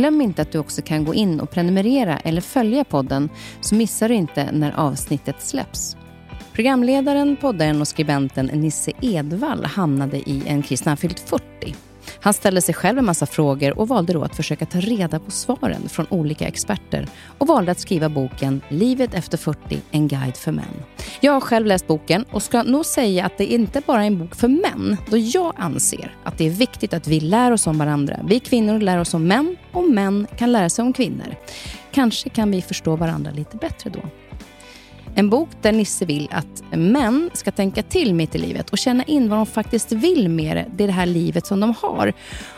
Glöm inte att du också kan gå in och prenumerera eller följa podden så missar du inte när avsnittet släpps. Programledaren, poddaren och skribenten Nisse Edvall hamnade i en kris när han fyllt 40. Han ställde sig själv en massa frågor och valde då att försöka ta reda på svaren från olika experter och valde att skriva boken Livet efter 40, en guide för män. Jag har själv läst boken och ska nog säga att det inte bara är en bok för män, då jag anser att det är viktigt att vi lär oss om varandra. Vi kvinnor lär oss om män och män kan lära sig om kvinnor. Kanske kan vi förstå varandra lite bättre då. En bok där Nisse vill att män ska tänka till mitt i livet och känna in vad de faktiskt vill med det, det här livet som de har.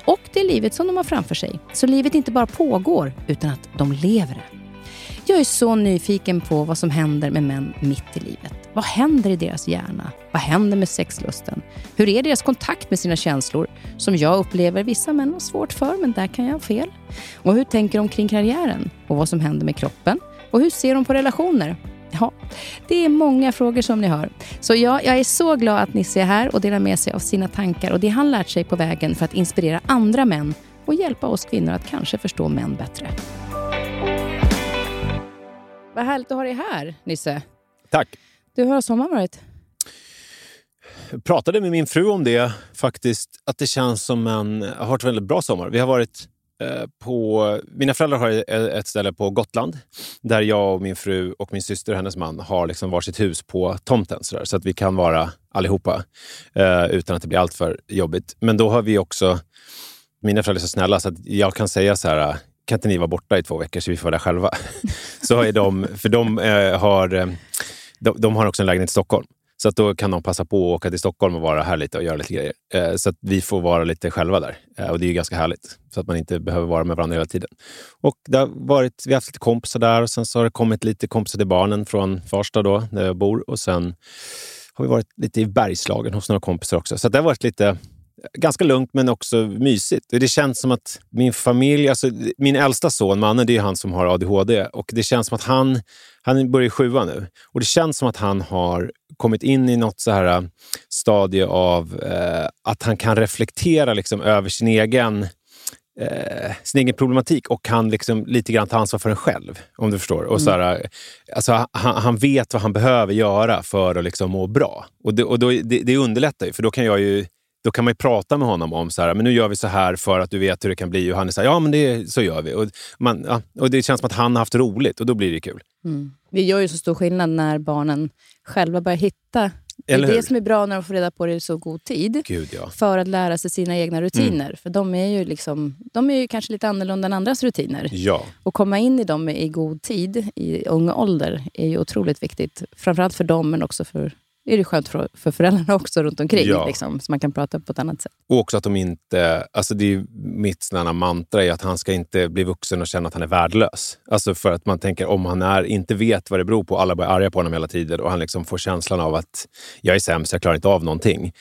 Och det livet som de har framför sig. Så livet inte bara pågår, utan att de lever det. Jag är så nyfiken på vad som händer med män mitt i livet. Vad händer i deras hjärna? Vad händer med sexlusten? Hur är deras kontakt med sina känslor? Som jag upplever vissa män har svårt för, men där kan jag ha fel. Och hur tänker de kring karriären? Och vad som händer med kroppen? Och hur ser de på relationer? Ja, det är många frågor som ni hör. Så ja, jag är så glad att Nisse är här och delar med sig av sina tankar och det han lärt sig på vägen för att inspirera andra män och hjälpa oss kvinnor att kanske förstå män bättre. Vad härligt att ha dig här, Nisse. Tack. Du, hur har sommaren varit? Jag pratade med min fru om det faktiskt, att det känns som en... har varit en väldigt bra sommar. Vi har varit Eh, på... Mina föräldrar har ett ställe på Gotland där jag och min fru och min syster och hennes man har liksom varsitt hus på tomten så, där, så att vi kan vara allihopa eh, utan att det blir alltför jobbigt. Men då har vi också... Mina föräldrar är så snälla så att jag kan säga så här ah, kan inte ni vara borta i två veckor så vi får vara där själva? så är de, för de, eh, har, eh, de, de, har också en lägenhet i Stockholm. Så att då kan de passa på att åka till Stockholm och vara här lite och göra lite grejer. Eh, så att vi får vara lite själva där. Eh, och det är ju ganska härligt. Så att man inte behöver vara med varandra hela tiden. Och det har varit, vi har haft lite kompisar där och sen så har det kommit lite kompisar till barnen från Farsta då, där jag bor. Och sen har vi varit lite i Bergslagen hos några kompisar också. Så det har varit lite ganska lugnt men också mysigt. Det känns som att min familj, alltså min äldsta son, Manne, det är han som har ADHD och det känns som att han, han börjar i sjuan nu och det känns som att han har kommit in i något så här äh, stadie av eh, att han kan reflektera liksom över sin egen eh, sin egen problematik och kan liksom lite grann ta ansvar för den själv. Om du förstår. Och så här, äh, alltså, han, han, vet vad han behöver göra för att liksom må bra. Och, det, och då, det, det underlättar ju, för då kan jag ju då kan man ju prata med honom om så här, men nu gör vi så här för att du vet hur det kan bli. Och han är så här, ja men det, så gör vi. Och, man, ja, och det känns som att han har haft roligt och då blir det kul. Mm. Det gör ju så stor skillnad när barnen själva börjar hitta det är det som är bra när de får reda på det i så god tid. Gud, ja. För att lära sig sina egna rutiner. Mm. För de är, ju liksom, de är ju kanske lite annorlunda än andras rutiner. Ja. Och komma in i dem i god tid, i ung ålder, är ju otroligt viktigt. Framförallt för dem, men också för är det skönt för, för föräldrarna också runt omkring. Ja. Liksom, så man kan prata på ett annat sätt. Och också att de inte... Alltså det är mitt sådana mantra är att han ska inte bli vuxen och känna att han är värdelös. Alltså för att man tänker om han är, inte vet vad det beror på, alla blir arga på honom hela tiden och han liksom får känslan av att jag är sämst, jag klarar inte av någonting.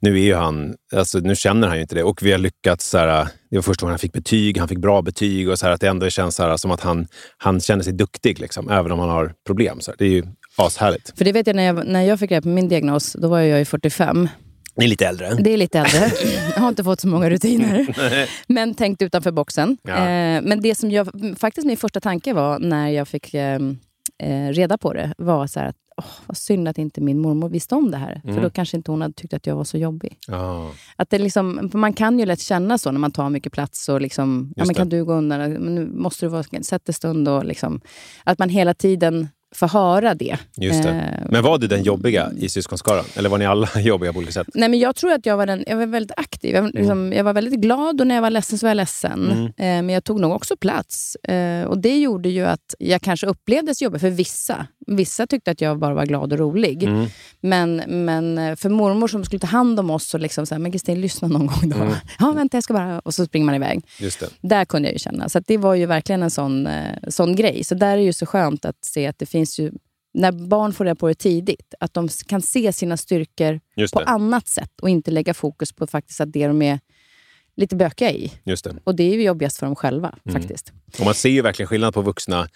Nu är han, alltså nu känner han ju inte det och vi har lyckats så här, det var första gången han fick betyg, han fick bra betyg och så här, att det ändå känns så här, som att han, han känner sig duktig, liksom, även om han har problem. Så här, det är ju Ashärligt. För det vet jag när jag, när jag fick reda på min diagnos, då var jag ju 45. Ni är lite äldre. Det är lite äldre. Jag har inte fått så många rutiner. men tänkt utanför boxen. Ja. Eh, men det som jag, faktiskt min första tanke var när jag fick eh, eh, reda på det, var så här att åh, vad synd att inte min mormor visste om det här. Mm. För då kanske inte hon hade tyckt att jag var så jobbig. Ja. Att det liksom, man kan ju lätt känna så när man tar mycket plats. Och liksom, ja, men kan det. du gå undan? Men nu måste du vara, sätt en stund. Och liksom, att man hela tiden får höra det. Just det. Eh, Men var du den jobbiga i syskonskaran? Eller var ni alla jobbiga på olika sätt? Nej, men jag tror att jag var, den, jag var väldigt aktiv. Jag, liksom, jag var väldigt glad och när jag var ledsen så var jag ledsen. Mm. Eh, men jag tog nog också plats. Eh, och Det gjorde ju att jag kanske upplevdes jobbig för vissa. Vissa tyckte att jag bara var glad och rolig. Mm. Men, men eh, för mormor som skulle ta hand om oss och liksom så här, men Kristin, lyssna någon gång då. Mm. Ja, vänta, jag ska bara... Och så springer man iväg. Just det. Där kunde jag ju känna. Så det var ju verkligen en sån, eh, sån grej. Så där är det ju så skönt att se att det finns ju... När barn får reda på det tidigt, att de kan se sina styrkor på annat sätt och inte lägga fokus på faktiskt att det de är lite bökiga i. Just det. Och det är ju jobbigast för dem själva Mm. faktiskt. Och man ser ju verkligen skillnad på vuxna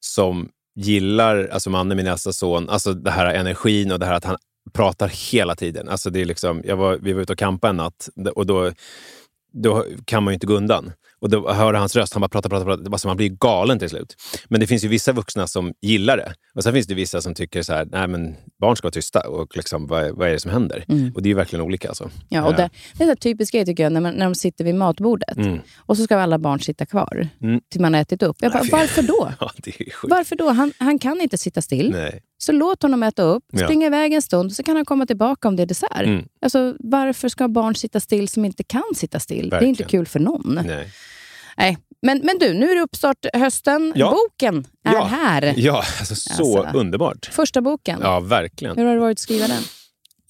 som gillar, alltså Manne, min äldsta son, alltså det här energin och det här att han pratar hela tiden. Alltså det är liksom, jag var, vi var ute och campade en natt och då, då kan man ju inte gå undan. Och då hör hans röst, han bara pratar, pratar, pratar. Alltså man blir galen till slut. Men det finns ju vissa vuxna som gillar det. Och sen finns det vissa som tycker så här, nej men barn ska vara tysta och liksom, vad, vad är det som händer? Mm. Och det är ju verkligen olika. Alltså. Ja, och Ja. det, det är en typisk grej tycker jag, när, man, när de sitter vid matbordet Mm. och så ska alla barn sitta kvar Mm. till man har ätit upp. Jag bara, varför då? Ja, det är sjukt. Varför då? Han, han kan inte sitta still. Nej. Så låt honom äta upp, Ja. springa iväg en stund, så kan han komma tillbaka om det är dessert. Mm. Alltså, varför ska barn sitta still som inte kan sitta still? Det är inte Verkligen. kul för någon. Nej. Nej. Men, men du, nu är det uppstart hösten. Ja. Boken är Ja. här. Ja, alltså, så Alltså. underbart. Första boken. Ja, verkligen. Hur har det varit att skriva den?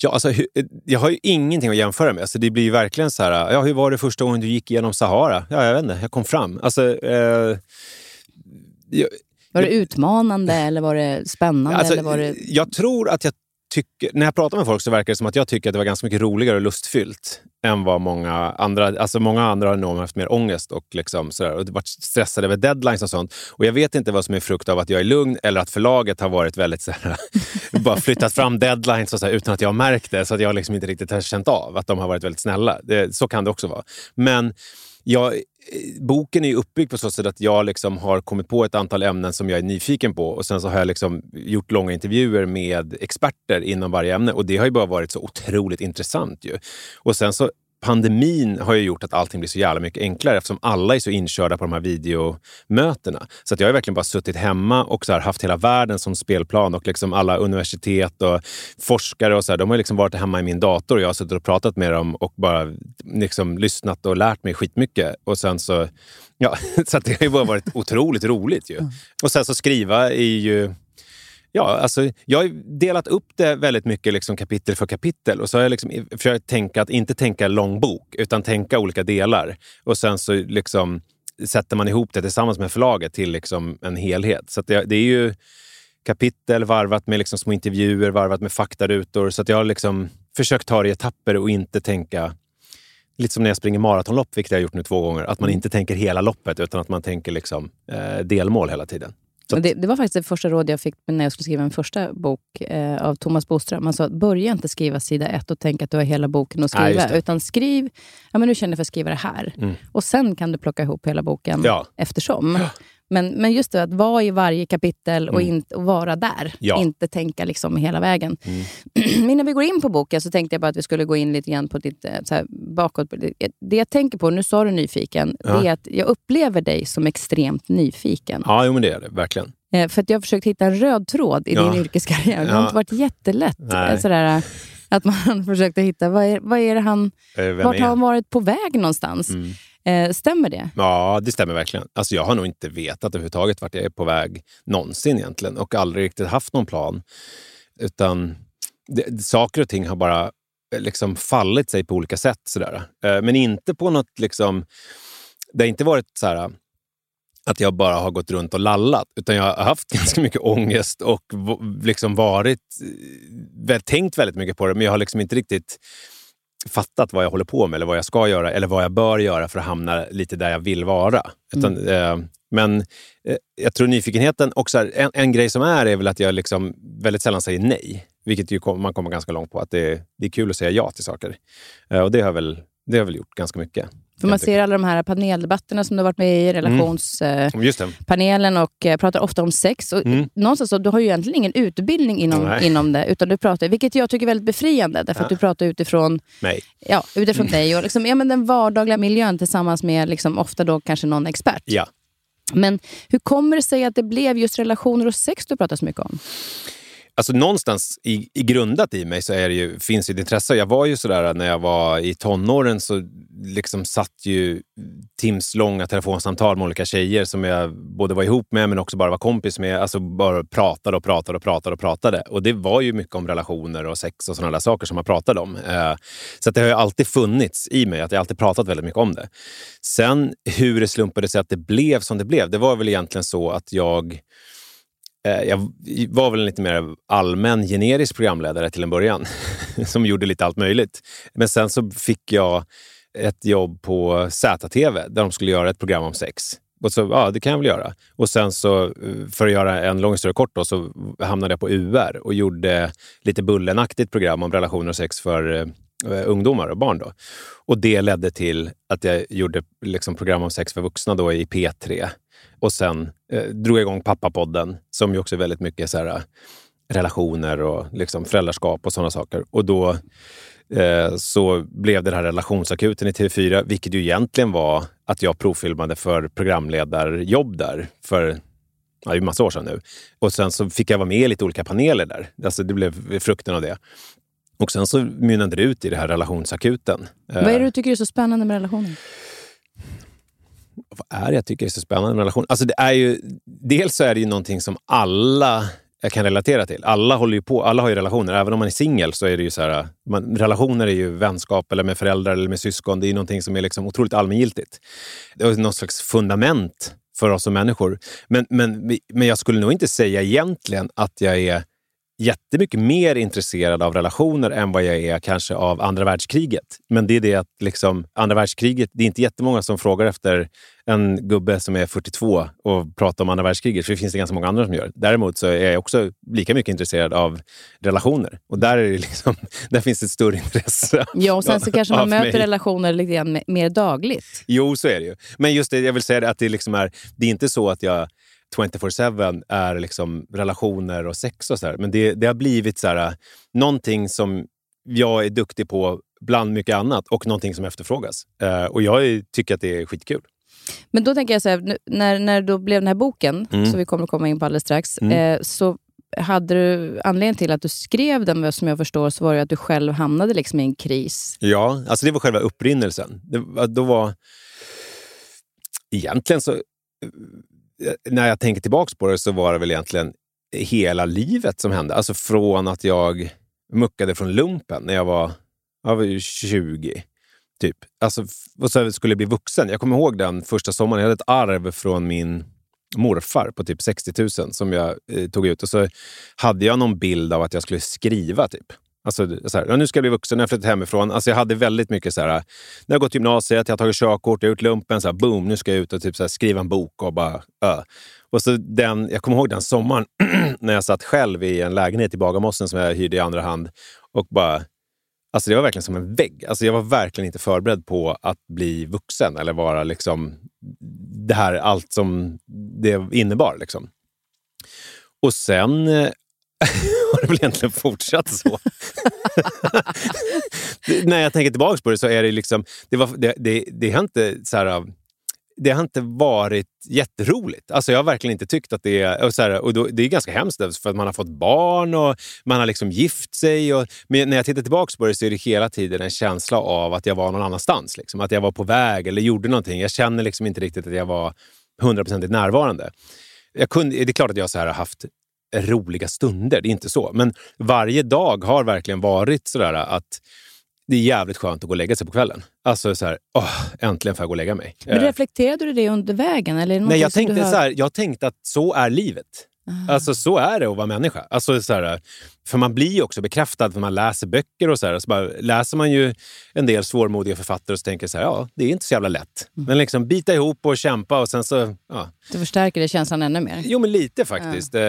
Ja, alltså, hu- jag har ju ingenting att jämföra med. Alltså, det blir ju verkligen så här, ja, hur var det första gången du gick igenom Sahara? Ja, jag vet inte, jag kom fram. Alltså, eh, jag, Var det utmanande eller var det spännande? alltså, eller var det... jag tror att jag tycker, när jag pratar med folk så verkar det som att jag tycker att det var ganska mycket roligare och lustfyllt än vad många andra... Alltså många andra har nog haft mer ångest och, liksom sådär, och varit stressade över deadlines och sånt. Och jag vet inte vad som är frukt av att jag är lugn eller att förlaget har varit väldigt såhär, bara flyttat fram deadlines och sådär, utan att jag har märkt det. Så att jag liksom inte riktigt har känt av att de har varit väldigt snälla. Det, så kan det också vara. Men jag, eh, boken är uppbyggd på så sätt att jag liksom har kommit på ett antal ämnen som jag är nyfiken på och sen så har jag liksom gjort långa intervjuer med experter inom varje ämne och det har ju bara varit så otroligt intressant. Ju. Och sen så Pandemin har ju gjort att allting blir så jävla mycket enklare eftersom alla är så inkörda på de här videomötena. Så att jag har verkligen bara suttit hemma och så haft hela världen som spelplan och liksom alla universitet och forskare och så här, de har liksom varit hemma i min dator och jag har suttit och pratat med dem och bara liksom lyssnat och lärt mig skitmycket. Och sen så, ja, så att det har ju bara varit otroligt roligt ju. Och sen så skriva är ju Ja, alltså, jag har delat upp det väldigt mycket liksom kapitel för kapitel och så har jag liksom försökt tänka att inte tänka lång bok utan tänka olika delar. Och sen så liksom sätter man ihop det tillsammans med förlaget till liksom en helhet. Så det, det är ju kapitel varvat med liksom små intervjuer, varvat med faktarutor. Så att jag har liksom försökt ta det i etapper och inte tänka Lite som när jag springer maratonlopp, vilket jag har gjort nu två gånger. Att man inte tänker hela loppet utan att man tänker liksom, eh, delmål hela tiden. Men det, det var faktiskt det första råd jag fick när jag skulle skriva en första bok eh, av Thomas Boström. Han sa att börja inte skriva sida ett och tänka att du har hela boken att Nej, skriva. det. utan skriv, ja men nu känner jag för att skriva det här. Mm. Och sen kan du plocka ihop hela boken Ja. eftersom. Men, men just det, att vara i varje kapitel och, Mm. inte, och vara där. Ja. Inte tänka liksom hela vägen. Mm. Innan vi går in på boken så tänkte jag bara att vi skulle gå in lite grann på ditt eh, så här, bakåt. Det jag tänker på, nu sa du nyfiken, Ja. det är att jag upplever dig som extremt nyfiken. Ja, jo, men det är det verkligen. Eh, För att jag har försökt hitta en röd tråd i Ja. din yrkeskarriär. Det har inte varit jättelätt. Nej. eh, Sådär, att man försökte hitta, vad är, vad är det han, vart har han? han varit på väg någonstans? Mm. Eh, stämmer det? Ja, det stämmer verkligen. Alltså, jag har nog inte vetat överhuvudtaget vart jag är på väg någonsin egentligen och aldrig riktigt haft någon plan. Utan det, saker och ting har bara eh, liksom fallit sig på olika sätt. Sådär. Eh, Men inte på något... Liksom, det har inte varit så här att jag bara har gått runt och lallat. Utan jag har haft ganska mycket ångest och liksom varit, eh, väl, tänkt väldigt mycket på det. Men jag har liksom inte riktigt fattat vad jag håller på med eller vad jag ska göra eller vad jag bör göra för att hamna lite där jag vill vara. Utan, eh, men eh, jag tror nyfikenheten, också en, en grej som är är väl att jag liksom väldigt sällan säger nej. vilket ju kom, man kommer ganska långt på. Att det, det är kul att säga ja till saker. Eh, och det har, väl, det har väl gjort ganska mycket. För man ser alla de här paneldebatterna som du har varit med i, relationspanelen Mm. och eh, pratar ofta om sex. Och Mm. Någonstans så, du har ju egentligen ingen utbildning inom, Nej. inom det, utan du pratar, vilket jag tycker är väldigt befriande, därför att Ja. du pratar utifrån, Nej. ja, utifrån dig och liksom, ja, men den vardagliga miljön tillsammans med liksom, ofta då kanske någon expert. Ja. Men hur kommer det sig att det blev just relationer och sex du pratar så mycket om? Alltså någonstans i, i grundat i mig så är det ju, finns det ett intresse. Jag var ju sådär när jag var i tonåren så liksom satt ju timslånga telefonsamtal med olika tjejer som jag både var ihop med men också bara var kompis med. Alltså bara pratade och pratade och pratade och pratade. Och det var ju mycket om relationer och sex och sådana där saker som man pratade om. Eh, så att det har ju alltid funnits i mig, att jag alltid pratat väldigt mycket om det. Sen hur det slumpade sig att det blev som det blev, det var väl egentligen så att jag Eh, jag var väl en lite mer allmän generisk programledare till en början som gjorde lite allt möjligt. Men sen så fick jag ett jobb på ZTV där de skulle göra ett program om sex. Och så, ja, det kan jag väl göra. Och sen så, eh, för att göra en lång historia kort, då, så hamnade jag på UR och gjorde lite bullenaktigt program om relationer och sex för eh, Eh, ungdomar och barn. Då. Och det ledde till att jag gjorde liksom program om sex för vuxna då i P3. Och sen eh, drog jag igång Pappapodden som ju också är väldigt mycket så här, eh, relationer och liksom föräldraskap och sådana saker. Och då eh, så blev det den här relationsakuten i TV4, vilket ju egentligen var att jag provfilmade för programledarjobb där för ja, det är massa år sedan nu. Och sen så fick jag vara med i lite olika paneler där. Alltså det blev frukten av det. Och sen så mynnade det ut i det här relationsakuten. Vad är det du tycker är så spännande med relationer? vad är det jag tycker är så spännande med relation? Alltså det är ju, dels så är det ju någonting som alla jag kan relatera till. Alla håller ju på, alla har ju relationer. Även om man är singel så är det ju så här, man, relationer är ju vänskap eller med föräldrar eller med syskon. Det är ju någonting som är liksom otroligt allmängiltigt. Det är något slags fundament för oss som människor. Men, men, men jag skulle nog inte säga egentligen att jag är jättemycket mer intresserad av relationer än vad jag är kanske av andra världskriget. Men det är det att liksom, andra världskriget, det är inte jättemånga som frågar efter en gubbe som är 42 och pratar om andra världskriget, för det finns det ganska många andra som gör. Däremot så är jag också lika mycket intresserad av relationer. Och där, är det liksom, där finns ett större intresse. Ja, och sen så kanske man möter mig. relationer lite grann me- mer dagligt. Jo, så är det ju. Men just det, jag vill säga det, att det, liksom är, det är inte så att jag 24-7 är liksom relationer och sex och sådär. Men det, det har blivit så här, någonting som jag är duktig på bland mycket annat och någonting som efterfrågas. Eh, och jag tycker att det är skitkul. Men då tänker jag så här, när, när då blev den här boken, Mm. som vi kommer komma in på alldeles strax, Mm. eh, så hade du anledningen till att du skrev den, som jag förstår, så var det att du själv hamnade liksom i en kris. Ja, alltså det var själva upprinnelsen. Det, då var... Egentligen så... Eh, när jag tänker tillbaka på det så var det väl egentligen hela livet som hände. Alltså från att jag muckade från lumpen när jag var, jag var 20. Typ. Alltså, och så skulle jag bli vuxen. Jag kommer ihåg den första sommaren. Jag hade ett arv från min morfar på typ 60 000 som jag eh, tog ut. Och så hade jag någon bild av att jag skulle skriva. typ. Alltså, så här, nu ska jag bli vuxen, jag har flyttat hemifrån. Alltså, jag hade väldigt mycket så här, när jag har gått gymnasiet, jag har tagit körkort, jag har gjort lumpen. Så här, boom, nu ska jag ut och typ, så här, skriva en bok. och bara... ö. Och så den, jag kommer ihåg den sommaren när jag satt själv i en lägenhet i Bagarmossen som jag hyrde i andra hand. Och bara... Alltså det var verkligen som en vägg. Alltså jag var verkligen inte förberedd på att bli vuxen eller vara liksom det här allt som det innebar. Liksom. Och sen eh, har det väl egentligen fortsatt så. När jag tänker tillbaka på det så är det liksom, det, var, det, det, det har inte så här, det har inte varit jätteroligt. Alltså jag har verkligen inte tyckt att det är... Och så här, och då, det är ganska hemskt för att man har fått barn och man har liksom gift sig. Och, men när jag tittar tillbaka på det så är det hela tiden en känsla av att jag var någon annanstans. Liksom. Att jag var på väg eller gjorde någonting. Jag känner liksom inte riktigt att jag var hundraprocentigt närvarande. Jag kunde, det är klart att jag så här har haft roliga stunder, det är inte så. Men varje dag har verkligen varit sådär att det är jävligt skönt att gå och lägga sig på kvällen. Alltså så här, åh, äntligen får jag gå och lägga mig. Men Eh, reflekterade du det under vägen? Eller Nej, jag tänkte, har- så här, jag tänkte att så är livet. Ah. Alltså så är det att vara människa. Alltså, så här, för man blir ju också bekräftad för man läser böcker och så, här, så bara, läser man ju en del svårmodiga författare och så tänker så här, ja, det är inte så jävla lätt. Mm. Men liksom bita ihop och kämpa och sen så, ja. Det förstärker det känslan ännu mer. Jo, men lite faktiskt. Eh,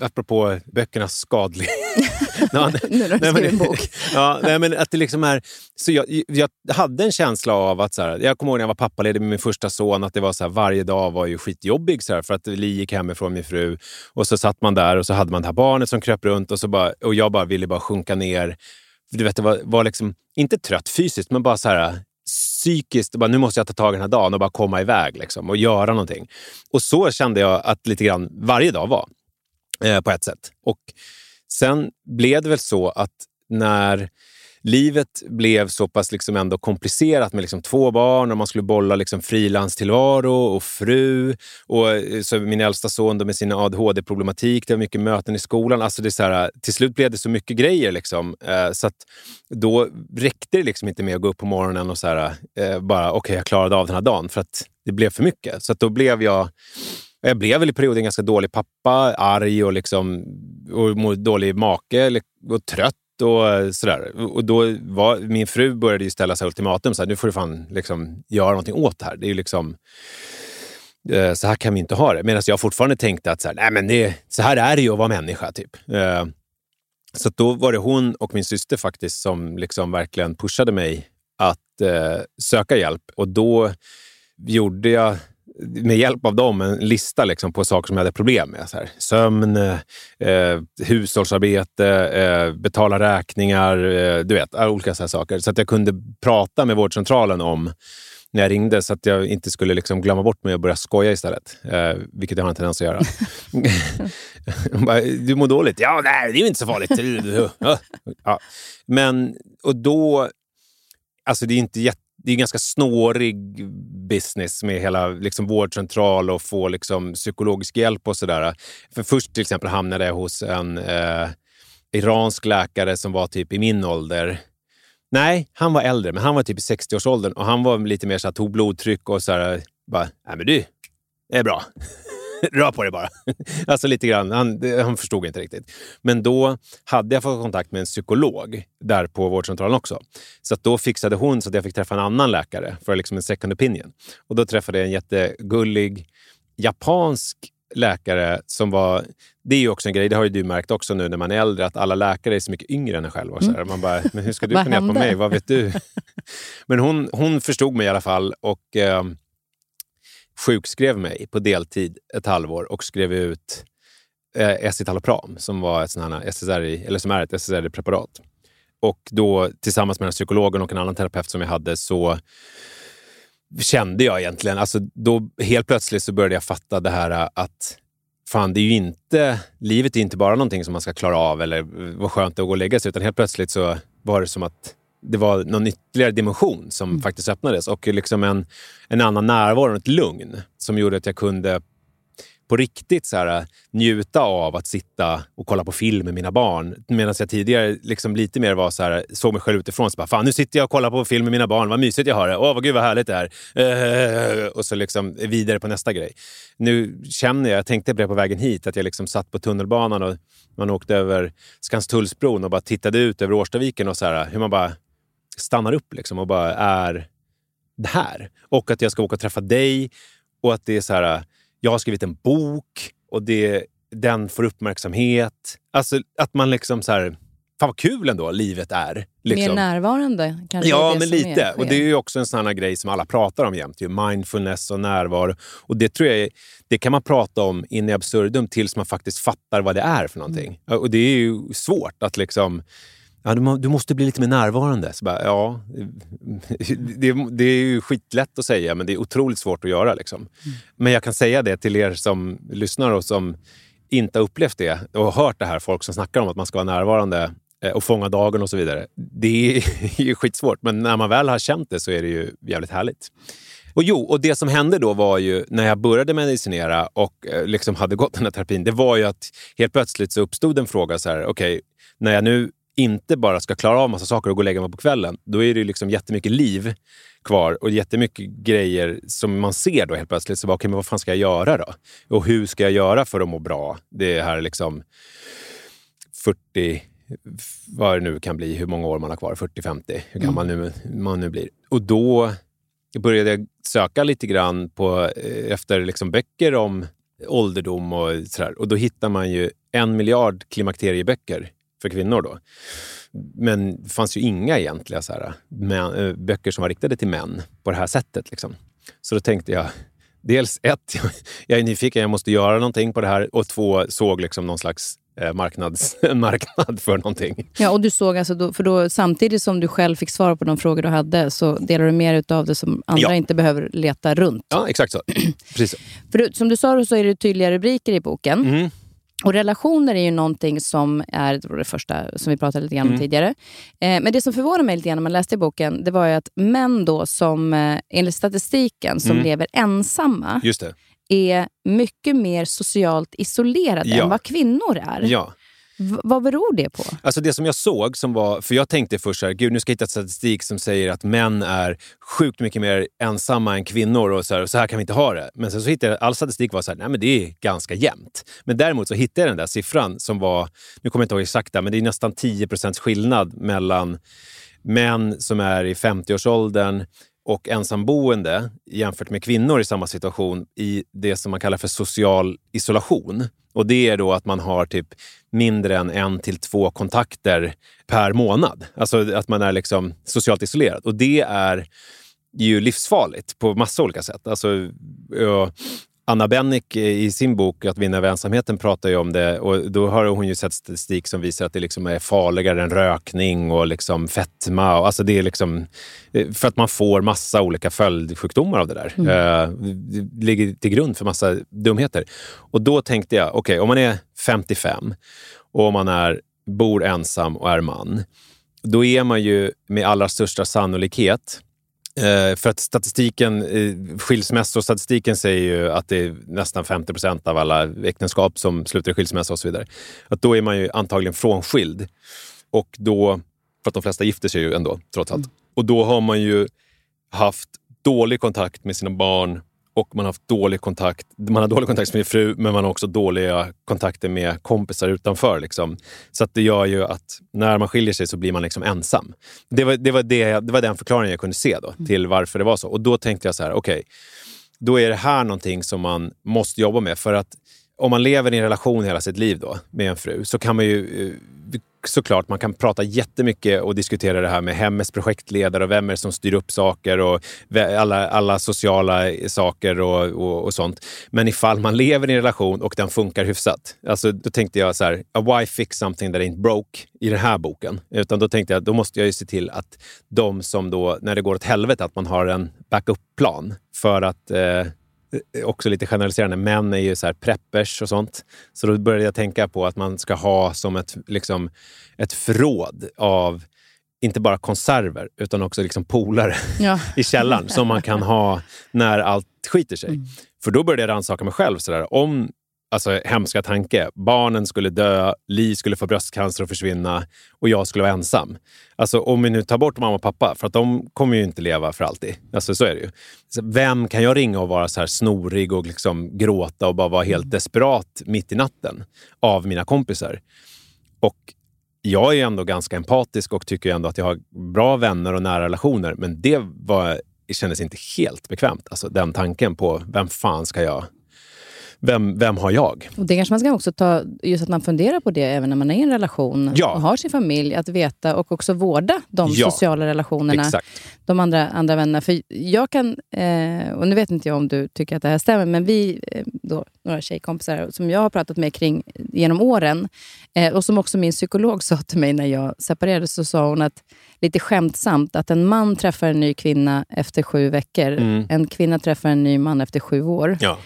apropå böckernas skadlig, Ja, nu när du skriver men- en bok. ja, nej, men att det liksom är, så jag, jag hade en känsla av att... Så här, jag kommer ihåg när jag var pappaledig med min första son, att det var så här, varje dag var ju skitjobbig så här, för att Li gick hemifrån min fru och så satt man där och så hade man det här barnet som kröp runt och, så bara, och jag bara ville bara sjunka ner. Du vet, det var, var liksom, inte trött fysiskt, men bara så här psykiskt. Bara, nu måste jag ta tag i den här dagen och bara komma iväg liksom, och göra någonting. Och så kände jag att lite grann varje dag var, eh, på ett sätt. Och sen blev det väl så att när livet blev så pass liksom ändå komplicerat med liksom två barn och man skulle bolla liksom frilanstillvaro och fru. Och eh, så min äldsta son då med sin ADHD-problematik, det var mycket möten i skolan. Alltså det är så här, eh, till slut blev det så mycket grejer. Liksom, eh, så att då räckte det liksom inte med att gå upp på morgonen och så här, eh, bara okej, okay, jag klarade av den här dagen. För att det blev för mycket. Så att då blev jag jag blev väl i perioden ganska dålig pappa, arg och, liksom, och dålig make och trött och sådär. Och då var, min fru började ju ställa sig ultimatum. Så här, nu får du fan liksom göra någonting åt det här. Det är ju liksom, eh, så här kan vi inte ha det. Medan jag fortfarande tänkte att så här, Nej, men det, så här är det ju att vara människa. Typ. Eh, så då var det hon och min syster faktiskt som liksom verkligen pushade mig att eh, söka hjälp. Och då gjorde jag med hjälp av dem en lista liksom på saker som jag hade problem med. Så här, sömn, eh, hushållsarbete, eh, betala räkningar, eh, du vet, olika så här saker. Så att jag kunde prata med vårdcentralen om när jag ringde så att jag inte skulle liksom glömma bort mig och börja skoja istället. Eh, vilket jag har en tendens att göra. Bara, du mår dåligt? Ja, nej, det är ju inte så farligt. ja. Men, och då... Alltså det är inte jätte det är en ganska snårig business med hela liksom, vårdcentral och få liksom, psykologisk hjälp och sådär. För först till exempel hamnade jag hos en eh, iransk läkare som var typ i min ålder. Nej, han var äldre, men han var typ i 60-årsåldern och han var lite mer så här, tog blodtryck och så här, bara, nej men du, det är bra. Rör på dig bara. alltså lite grann. Han, han förstod inte riktigt. Men då hade jag fått kontakt med en psykolog där på vårdcentralen också. Så då fixade hon så att jag fick träffa en annan läkare för liksom en second opinion. Och då träffade jag en jättegullig japansk läkare som var... Det är ju också en grej, det har ju du märkt också nu när man är äldre, att alla läkare är så mycket yngre än en själv. Och så här. Man bara, men hur ska du kunna hjälpa mig? Vad vet du? men hon, hon förstod mig i alla fall. och... Eh, sjukskrev mig på deltid ett halvår och skrev ut eh, Escitalopram som, var ett sån SSRI, eller som är ett SSRI-preparat. Och då tillsammans med den här psykologen och en annan terapeut som jag hade så kände jag egentligen, alltså då helt plötsligt så började jag fatta det här eh, att fan, det är ju inte, livet är inte bara någonting som man ska klara av eller eh, vad skönt det är att gå och lägga sig, utan helt plötsligt så var det som att det var någon ytterligare dimension som faktiskt öppnades och liksom en, en annan närvaro, ett lugn som gjorde att jag kunde på riktigt så här, njuta av att sitta och kolla på film med mina barn. Medan jag tidigare liksom lite mer var så här, såg mig själv utifrån. Så bara, Fan, nu sitter jag och kollar på film med mina barn. Vad mysigt jag har det. Åh, vad gud vad härligt det är. Eh, och så liksom vidare på nästa grej. Nu känner jag, jag tänkte på det på vägen hit, att jag liksom satt på tunnelbanan och man åkte över Skanstullsbron och bara tittade ut över Årstaviken och så här, hur man bara stannar upp liksom och bara är det här. Och att jag ska åka och träffa dig och att det är så här, jag har skrivit en bok och det, den får uppmärksamhet. Alltså att man liksom så här, fan vad kul ändå livet är. Liksom. Mer närvarande kanske Ja, men lite. är, och det är ju också en sån grej som alla pratar om jämt. Ju. Mindfulness och närvaro. Och det tror jag det kan man prata om in i absurdum tills man faktiskt fattar vad det är för någonting. Mm. Och det är ju svårt att liksom... Ja, du, må, du måste bli lite mer närvarande. Så bara, ja, det, det är ju skitlätt att säga, men det är otroligt svårt att göra. Liksom. Mm. Men jag kan säga det till er som lyssnar och som inte har upplevt det och har hört det här, folk som snackar om att man ska vara närvarande eh, och fånga dagen och så vidare. Det är ju skitsvårt, men när man väl har känt det så är det ju jävligt härligt. Och jo, och det som hände då var ju när jag började medicinera och eh, liksom hade gått den här terapin, det var ju att helt plötsligt så uppstod en fråga så här, okej, när jag nu inte bara ska klara av massa saker och gå och lägga mig på kvällen, då är det liksom jättemycket liv kvar och jättemycket grejer som man ser då helt plötsligt. Så bara, okay, men vad fan ska jag göra då? Och hur ska jag göra för att må bra? Det här liksom 40, vad det nu kan bli, hur många år man har kvar, 40-50, hur gammal nu, man nu blir. Och då började jag söka lite grann på, eh, efter liksom böcker om ålderdom och sådär. Och då hittar man ju en miljard klimakterieböcker för kvinnor då. Men det fanns ju inga egentliga så här, män, äh, böcker som var riktade till män på det här sättet. Liksom. Så då tänkte jag, dels ett, jag är nyfiken, jag måste göra någonting på det här. Och två, såg liksom någon slags eh, marknads, marknad för någonting. Ja, och du såg alltså då, för då, samtidigt som du själv fick svar på de frågor du hade så delar du dig av det som andra Ja. inte behöver leta runt. Ja, exakt så. Precis. För som du sa så är det tydliga rubriker i boken. Mm. Och relationer är ju någonting som är det första som vi pratade lite grann om Mm. tidigare. Eh, men det som förvånade mig lite grann när man läste i boken, det var ju att män då som eh, enligt statistiken som Mm. lever ensamma är mycket mer socialt isolerade Ja. än vad kvinnor är. Ja. V- vad beror det på? Alltså det som jag såg, som var, för jag tänkte först så här, gud nu ska jag hitta statistik som säger att män är sjukt mycket mer ensamma än kvinnor och så här, så här kan vi inte ha det. Men sen så hittade jag, all statistik var så här, nej men det är ganska jämnt. Men däremot så hittade jag den där siffran som var, nu kommer jag inte ihåg exakt men det är nästan 10% skillnad mellan män som är i 50-årsåldern och ensamboende jämfört med kvinnor i samma situation i det som man kallar för social isolation. Och Det är då att man har typ mindre än en till två kontakter per månad. Alltså att man är liksom socialt isolerad. Och det är ju livsfarligt på massa olika sätt. Alltså, Anna Bennick i sin bok Att vinna över ensamheten pratar ju om det och då har hon ju sett statistik som visar att det liksom är farligare än rökning och liksom fetma. Och Alltså det är liksom, eh, för att man får massa olika följdsjukdomar av det där. Eh, Det ligger till grund för massa dumheter. Och då tänkte jag, okej, om man är 55 och om man är, bor ensam och är man, då är man ju med allra största sannolikhet för att statistiken, eh, skilsmässostatistiken säger ju att det är nästan 50 procent av alla äktenskap som slutar i skilsmässa och så vidare. Att då är man ju antagligen frånskild. Och då, för att de flesta gifter sig ju ändå, trots allt. Och då har man ju haft dålig kontakt med sina barn och man har haft dålig kontakt. Man har dålig kontakt med sin fru, men man har också dåliga kontakter med kompisar utanför. Liksom. Så att det gör ju att när man skiljer sig så blir man liksom ensam. Det var, det var, det, det var den förklaringen jag kunde se då, till varför det var så. Och då tänkte jag så här, okej, då är det här någonting som man måste jobba med. För att om man lever i en relation hela sitt liv då, med en fru så kan man ju och såklart man kan prata jättemycket och diskutera det här med hemmets projektledare och vem är det som styr upp saker och alla, alla sociala saker och, och, och sånt. Men ifall man lever i en relation och den funkar hyfsat. Alltså, då tänkte jag så här, why fix something that ain't broke i den här boken? Utan då tänkte jag, då måste jag ju se till att de som då, när det går åt helvete, att man har en backup-plan för att eh, också lite generaliserande, män är ju så här preppers och sånt. Så då började jag tänka på att man ska ha som ett, liksom, ett förråd av inte bara konserver utan också liksom polare Ja. i källaren som man kan ha när allt skiter sig. För då började jag rannsaka mig själv. Så där, om, alltså hemska tanke, barnen skulle dö, Li skulle få bröstcancer och försvinna och jag skulle vara ensam. Alltså om vi nu tar bort mamma och pappa, för att de kommer ju inte leva för alltid. Alltså så är det ju. Så vem kan jag ringa och vara så här snorig och liksom gråta och bara vara helt desperat mitt i natten av mina kompisar? Och jag är ändå ganska empatisk och tycker ändå att jag har bra vänner och nära relationer. Men det var, det kändes inte helt bekvämt. Alltså den tanken på vem fan ska jag... Vem, vem har jag? Och det kanske man ska också ta, just att man funderar på det även när man är i en relation Ja. och har sin familj, att veta och också vårda de Ja, sociala relationerna, Exakt. de andra, andra vännerna. För jag kan, eh, och nu vet inte jag om du tycker att det här stämmer, men vi, eh, då, några tjejkompisar som jag har pratat med kring genom åren, eh, och som också min psykolog sa till mig när jag separerade, så sa hon att lite skämtsamt att en man träffar en ny kvinna efter sju veckor, Mm. en kvinna träffar en ny man efter sju år Ja.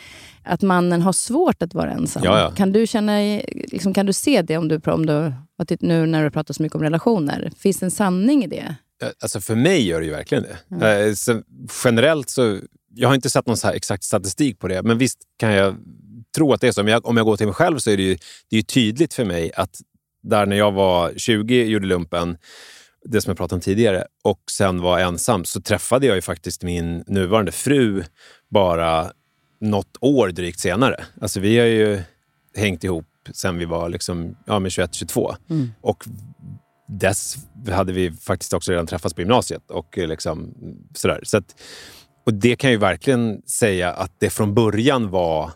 Att mannen har svårt att vara ensam. Ja, ja. Kan, du känna, liksom, kan du se det om du, om du, nu när du pratar så mycket om relationer? Finns det en sanning i det? Eh, Alltså för mig gör det ju verkligen det. Eh, Så generellt så... Jag har inte sett någon exakt statistik på det, men visst kan jag tro att det är så. Men jag, om jag går till mig själv så är det ju, det är tydligt för mig att där när jag var 20 gjorde lumpen, det som jag pratade om tidigare, och sen var ensam, så träffade jag ju faktiskt min nuvarande fru bara något år drygt senare. Alltså vi har ju hängt ihop sen vi var liksom, ja, 21-22. Och dess hade vi faktiskt också redan träffats på gymnasiet. Och liksom, sådär. Så att, och det kan ju verkligen säga att det från början var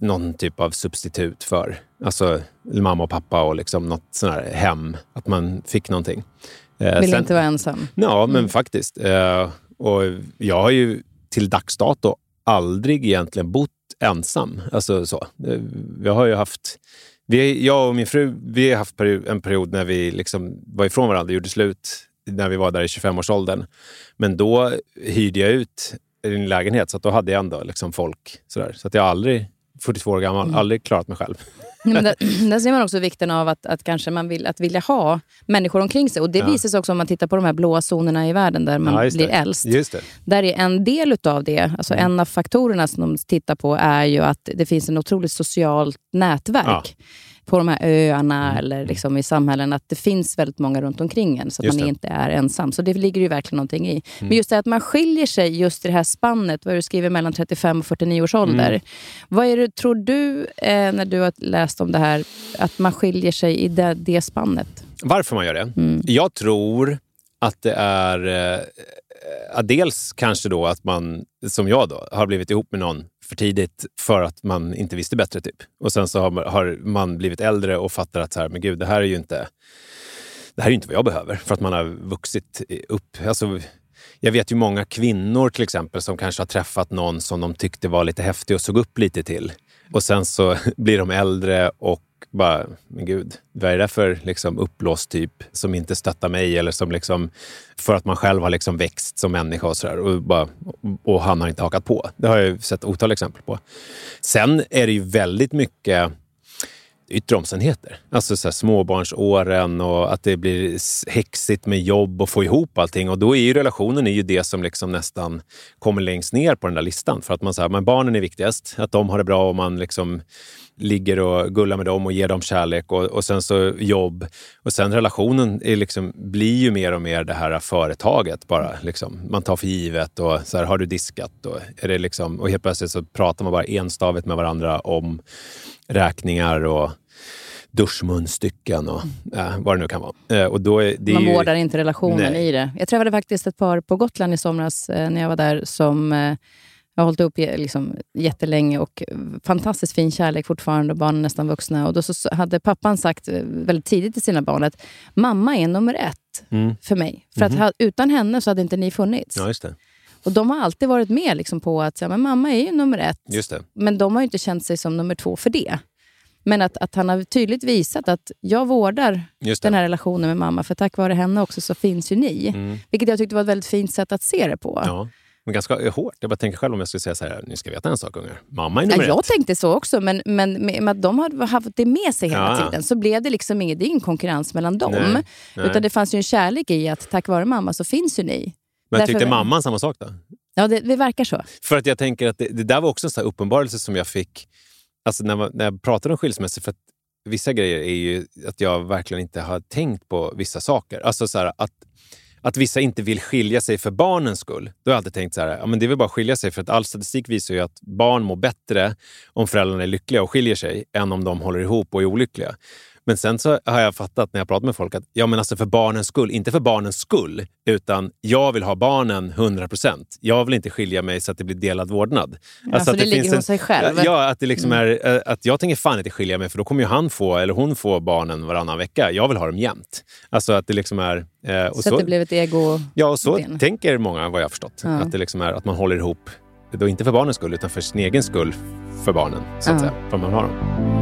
någon typ av substitut för Alltså mamma och pappa och liksom något sånt här hem. Att man fick någonting. Eh, Vill sen, inte vara ensam? Ja, men mm. faktiskt. Eh, och jag har ju till dags dato aldrig egentligen bott ensam. Alltså så. Eh, vi har ju haft... Vi, jag och min fru vi har haft en period när vi liksom var ifrån varandra, gjorde slut när vi var där i 25-årsåldern. Men då hyrde jag ut en lägenhet, så då hade jag ändå liksom folk. Sådär. Så att jag aldrig, 42 år gammal, mm. aldrig klarat mig själv. Men där, där ser man också vikten av att, att kanske man vill att vilja ha människor omkring sig. Och Det ja. visar sig också om man tittar på de här blåa zonerna i världen där man ja, blir äldst. Där är en del av det, alltså mm. en av faktorerna som de tittar på är ju att det finns en otroligt socialt nätverk. Ja på de här öarna mm. eller liksom i samhällen att det finns väldigt många runt omkring en så att man inte är ensam. Så det ligger ju verkligen någonting i. Mm. Men just det att man skiljer sig just i det här spannet, vad du skriver mellan 35 och 49 års ålder. Mm. Vad är det, tror du, eh, när du har läst om det här, att man skiljer sig i det, det spannet? Varför man gör det? Mm. Jag tror att det är eh, dels kanske då att man, som jag då, har blivit ihop med någon för tidigt för att man inte visste bättre. typ. Och sen så har, har man blivit äldre och fattar att så här, men gud, det här är ju inte det här är inte vad jag behöver för att man har vuxit upp. Alltså, jag vet ju många kvinnor till exempel som kanske har träffat någon som de tyckte var lite häftig och såg upp lite till. Och sen så blir de äldre och bara, men gud, vad är det för liksom, uppblåst typ som inte stöttar mig eller som liksom, för att man själv har liksom växt som människa och sådär och, bara, och han har inte hakat på. Det har jag sett otal exempel på. Sen är det ju väldigt mycket yttre omständigheter. Alltså så här, småbarnsåren och att det blir häxigt med jobb och få ihop allting. Och då är ju relationen är ju det som liksom nästan kommer längst ner på den där listan. För att man säger men barnen är viktigast, att de har det bra och man liksom ligger och gullar med dem och ger dem kärlek och, och sen så jobb. Och sen relationen är liksom, blir ju mer och mer det här företaget bara. Liksom. Man tar för givet och så här, har du diskat? Och, är det liksom, och helt plötsligt så pratar man bara enstavigt med varandra om räkningar och duschmunstycken och äh, vad det nu kan vara. Äh, och då är det Man ju... vårdar inte relationen Nej. i det. Jag träffade faktiskt ett par på Gotland i somras äh, när jag var där som jag har hållit upp liksom, jättelänge och fantastiskt fin kärlek fortfarande och barnen är nästan vuxna. Och då så hade pappan sagt väldigt tidigt till sina barn att mamma är nummer ett mm. för mig. För mm -hmm. att mhm. utan henne så hade inte ni funnits. Ja, just det. Och De har alltid varit med liksom på att ja, men mamma är ju nummer ett. Just det. Men de har inte känt sig som nummer två för det. Men att, att han har tydligt visat att jag vårdar den här relationen med mamma, för tack vare henne också så finns ju ni. Mm. Vilket jag tyckte var ett väldigt fint sätt att se det på. Ja. Men ganska hårt. Jag bara tänker själv om jag skulle säga så här, ni ska veta en sak ungar. Mamma är nummer ja, Jag ett. tänkte så också, men, men med att de har haft det med sig hela ja. tiden så blev det liksom ingen, det ingen konkurrens mellan dem. Nej, nej. Utan det fanns ju en kärlek i att tack vare mamma så finns ju ni. Men Därför... tyckte mamman samma sak då? Ja, det, det verkar så. För att jag tänker att det, det där var också en sån uppenbarelse som jag fick alltså när, man, när jag pratade om skilsmässor. För att vissa grejer är ju att jag verkligen inte har tänkt på vissa saker. Alltså så här, att att vissa inte vill skilja sig för barnens skull. Då har jag alltid tänkt så här, ja, men det är väl bara att skilja sig för att all statistik visar ju att barn mår bättre om föräldrarna är lyckliga och skiljer sig än om de håller ihop och är olyckliga. Men sen så har jag fattat när jag pratar med folk att ja, men alltså för barnens skull, inte för barnens skull, utan jag vill ha barnen 100 procent. Jag vill inte skilja mig så att det blir delad vårdnad. Ja, alltså att det, det ligger hos sig själv? Ja, att, det liksom mm. är, eh, att jag tänker fan inte skilja mig för då kommer ju han få, eller hon få barnen varannan vecka. Jag vill ha dem jämt. Alltså att det liksom är... Eh, så, så att det blev ett ego Ja, och så ben. tänker många vad jag har förstått. Ja. Att det liksom är att man håller ihop, då inte för barnens skull utan för sin egen skull för barnen. Så att ja. säga, för man har dem.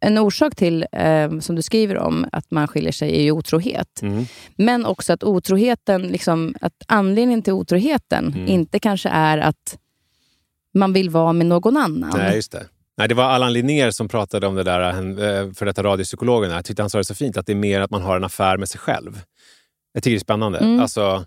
En orsak till, eh, som du skriver om, att man skiljer sig är ju otrohet. Mm. Men också att otroheten, liksom, att anledningen till otroheten mm. inte kanske är att man vill vara med någon annan. Nej, just det. Nej, det var Allan Linnér som pratade om det där, eh, för detta radiopsykologen. Jag tyckte han sa det så fint, att det är mer att man har en affär med sig själv. Jag tycker det är spännande. Mm. Alltså,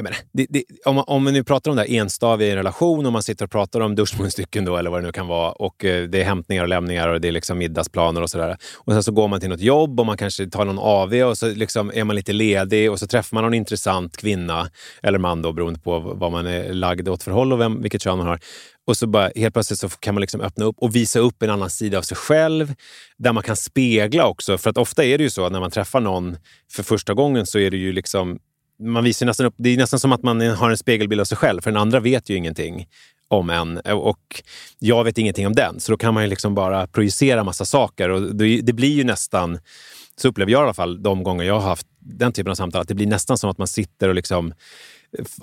jag menar, det, det, om, man, om man nu pratar om det här enstaviga i en relation, om man sitter och pratar om duschmunstycken då, eller vad det nu kan vara, och eh, det är hämtningar och lämningar och det är liksom middagsplaner och sådär. Och sen så går man till något jobb och man kanske tar någon AV och så liksom är man lite ledig och så träffar man någon intressant kvinna eller man då, beroende på vad man är lagd åt för håll och vem, vilket kön man har. Och så bara, helt plötsligt så kan man liksom öppna upp och visa upp en annan sida av sig själv där man kan spegla också. För att ofta är det ju så att när man träffar någon för första gången så är det ju liksom man visar nästan upp, det är nästan som att man har en spegelbild av sig själv, för den andra vet ju ingenting om en eh, och jag vet ingenting om den. Så då kan man ju liksom bara projicera massa saker och det blir ju nästan, så upplever jag i alla fall de gånger jag har haft den typen av samtal, att det blir nästan som att man sitter och liksom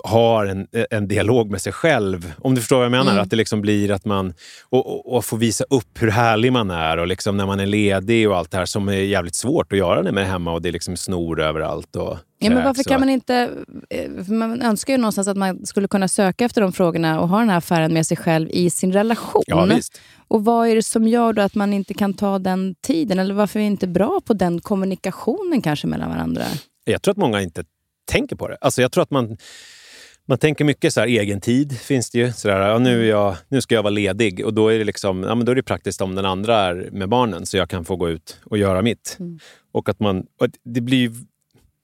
har en, en dialog med sig själv. Om du förstår vad jag menar? Mm. Att det liksom blir att man och, och, och får visa upp hur härlig man är och liksom när man är ledig och allt det här som är jävligt svårt att göra när man är hemma och det är liksom snor överallt. Och ja, men varför kan man inte... Eh, man önskar ju någonstans att man skulle kunna söka efter de frågorna och ha den här affären med sig själv i sin relation. Ja. Och vad är det som gör då att man inte kan ta den tiden? Eller varför är vi inte bra på den kommunikationen kanske mellan varandra? Jag tror att många inte tänker på det. Alltså jag tror att man, man tänker mycket så här, egen tid finns det ju. Så där, ja, nu, jag, nu ska jag vara ledig och då är det liksom, ja, men då är det praktiskt om den andra är med barnen så jag kan få gå ut och göra mitt. Mm. Och att man, och det blir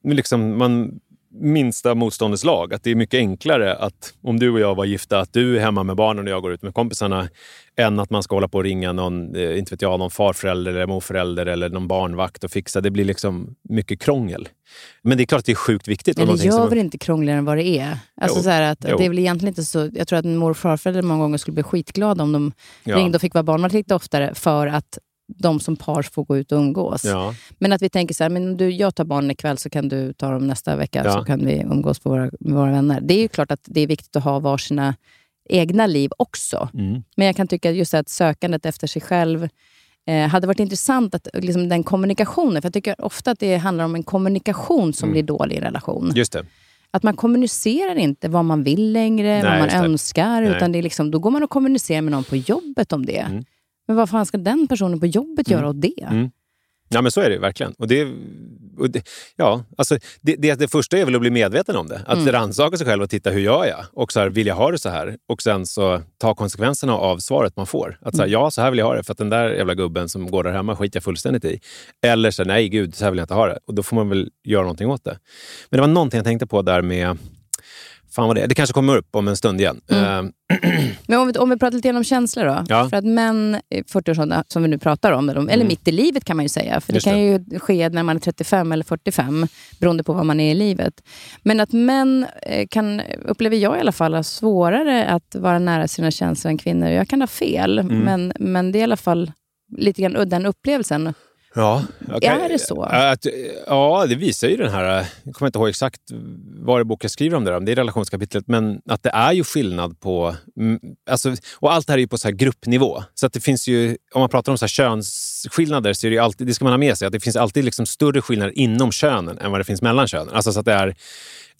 liksom, man minsta motståndets lag. Att det är mycket enklare att om du och jag var gifta, att du är hemma med barnen och jag går ut med kompisarna, än att man ska hålla på och ringa någon, eh, inte vet jag, någon farförälder eller morförälder eller någon barnvakt och fixa. Det blir liksom mycket krångel. Men det är klart att det är sjukt viktigt. Men det gör som... väl inte krångligare än vad det är? Alltså så att, det är väl egentligen inte så... Jag tror att en mor och farförälder många gånger skulle bli skitglada om de ja. ringde och fick vara barnvakt lite oftare för att de som par får gå ut och umgås. Ja. Men att vi tänker så här, men du, jag tar barnen ikväll så kan du ta dem nästa vecka ja. så kan vi umgås på våra, med våra vänner. Det är ju klart att det är viktigt att ha varsina egna liv också. Mm. Men jag kan tycka just att sökandet efter sig själv eh, hade varit intressant, att, liksom, den kommunikationen. För jag tycker ofta att det handlar om en kommunikation som mm. blir dålig i en relation. Just det. Att man kommunicerar inte vad man vill längre, Nej, vad man önskar. Nej. Utan det är liksom, då går man och kommunicerar med någon på jobbet om det. Mm. Men vad fan ska den personen på jobbet mm. göra åt det? Mm. Ja, men så är det verkligen. Och det, och det, ja, alltså det, det, det, första är väl att bli medveten om det. Att mm. rannsaka sig själv och titta hur gör jag? Och så här, vill jag ha det så här? Och sen så ta konsekvenserna av svaret man får. Att så här, mm. ja, så här vill jag ha det för att den där jävla gubben som går där hemma skiter jag fullständigt i. Eller så här, nej gud, så här vill jag inte ha det. Och då får man väl göra någonting åt det. Men det var någonting jag tänkte på där med Fan vad det, det kanske kommer upp om en stund igen. Mm. Uh. Men om vi, om vi pratar lite om känslor då. Ja. För att män i 40-årsåldern, som vi nu pratar om, eller mm. mitt i livet kan man ju säga. För Just det kan det. ju ske när man är 35 eller 45, beroende på vad man är i livet. Men att män eh, kan, upplever jag i alla fall, ha svårare att vara nära sina känslor än kvinnor. Jag kan ha fel, mm. men, men det är i alla fall lite grann den upplevelsen. Ja, okay. Är det så? Att, ja, det visar ju den här... Jag kommer inte ihåg exakt vad det boken skriver om det, det är relationskapitlet, men att det är ju skillnad på... Mm, alltså, och allt det här är ju på så gruppnivå. Så att det finns ju, om man pratar om så könsskillnader så är det alltid, det ska man ha med sig, att det finns alltid liksom större skillnader inom könen än vad det finns mellan könen. Alltså så att det är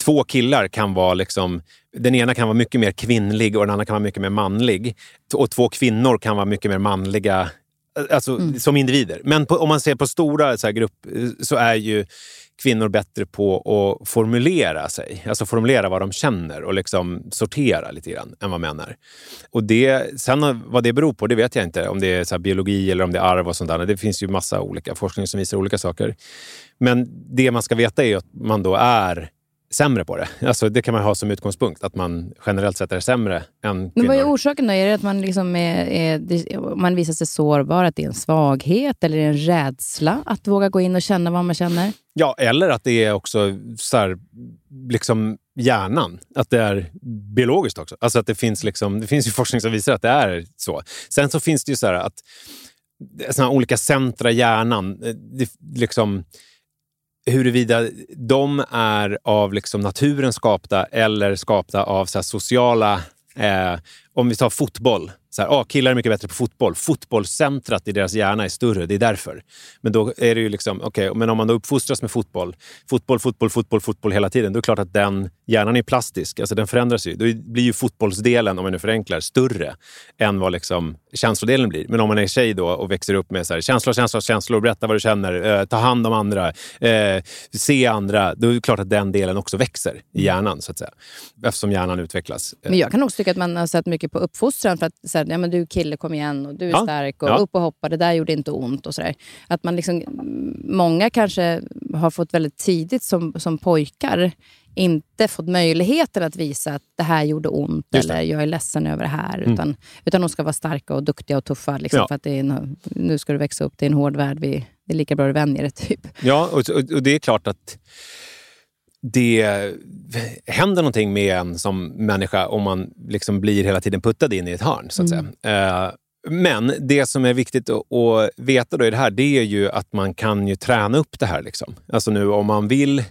två killar kan vara liksom, den ena kan vara mycket mer kvinnlig och den andra kan vara mycket mer manlig. Och två kvinnor kan vara mycket mer manliga Alltså mm. som individer. Men på, om man ser på stora så grupp så är ju kvinnor bättre på att formulera sig. Alltså formulera vad de känner och liksom sortera lite grann än vad män är. Och det, sen vad det beror på, det vet jag inte. Om det är så biologi eller om det är arv och sånt där. Det finns ju massa olika forskning som visar olika saker. Men det man ska veta är att man då är sämre på det. Alltså, det kan man ha som utgångspunkt, att man generellt sett är sämre än kvinnor. Men vad är orsaken då? Är det att man, liksom är, är, man visar sig sårbar, att det är en svaghet eller en rädsla att våga gå in och känna vad man känner? Ja, eller att det är också så här, liksom hjärnan. Att det är biologiskt också. Alltså att det finns, liksom, det finns ju forskning som visar att det är så. Sen så finns det ju så här att såna olika centra i hjärnan, det, liksom, huruvida de är av liksom naturen skapta eller skapta av så sociala eh, om vi tar fotboll. Så här, ah, killar är mycket bättre på fotboll. Fotbollscentrat i deras hjärna är större, det är därför. Men då är det ju liksom, okay, men om man då uppfostras med fotboll, fotboll, fotboll, fotboll, fotboll hela tiden, då är det klart att den hjärnan är plastisk. Alltså den förändras ju. Då blir ju fotbollsdelen, om man nu förenklar, större än vad liksom känslodelen blir. Men om man är tjej då och växer upp med så här, känslor, känslor, känslor, berätta vad du känner, eh, ta hand om andra, eh, se andra, då är det klart att den delen också växer i hjärnan, så att säga. Eftersom hjärnan utvecklas. Men jag kan också tycka att man har sett mycket på uppfostran. För att så här, ja, men du kille, kom igen, och du är ja. stark, och ja. upp och hoppa, det där gjorde inte ont. och så där. Att man liksom, Många kanske har fått väldigt tidigt som, som pojkar inte fått möjligheten att visa att det här gjorde ont eller jag är ledsen över det här. Mm. Utan, utan de ska vara starka och duktiga och tuffa. Liksom, ja. för att det är, nu ska du växa upp, det är en hård värld. Vi, det är lika bra du vänjer dig. Typ. Ja, och, och, det är klart att det händer någonting med en som människa om man liksom blir hela tiden puttad in i ett hörn. så att mm. säga. Uh, men det som är viktigt att, veta då i det här, det är ju att man kan ju träna upp det här. Liksom. Alltså nu om man vill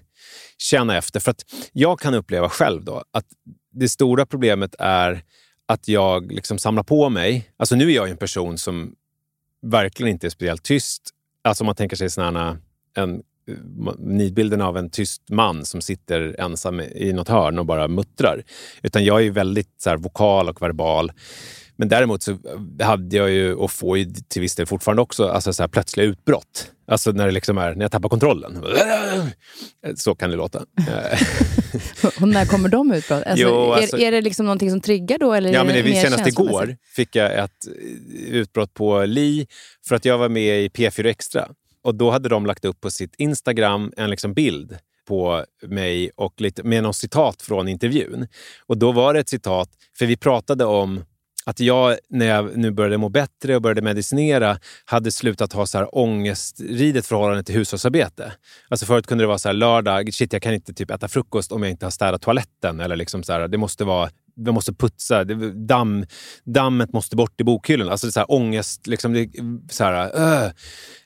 känna efter. För att jag kan uppleva själv då att det stora problemet är att jag liksom samlar på mig. Alltså nu är jag en person som verkligen inte är speciellt tyst. Alltså om man tänker sig såna en nidbilden av en tyst man som sitter ensam i något hörn och bara muttrar. Utan jag är väldigt så här, vokal och verbal. Men däremot så hade jag ju, och får ju till viss del fortfarande också, alltså så här plötsliga utbrott. Alltså när, det liksom är, när jag tappar kontrollen. Så kan det låta. och när kommer de utbrott? Alltså, jo, alltså, är, är det liksom någonting som triggar då? Eller ja, men det, senast igår fick jag ett utbrott på Li för att jag var med i P4 Extra. Och då hade de lagt upp på sitt Instagram en liksom bild på mig och lite, med något citat från intervjun. Och då var det ett citat, för vi pratade om att jag, när jag nu började må bättre och började medicinera, hade slutat ha så här ångestridet förhållande till hushållsarbete. Alltså förut kunde det vara så här lördag, shit jag kan inte typ äta frukost om jag inte har städat toaletten. Eller liksom så här, det måste vara vi måste putsa, damm, dammet måste bort i bokhyllan. Alltså så här, ångest. Liksom, det, så här, uh.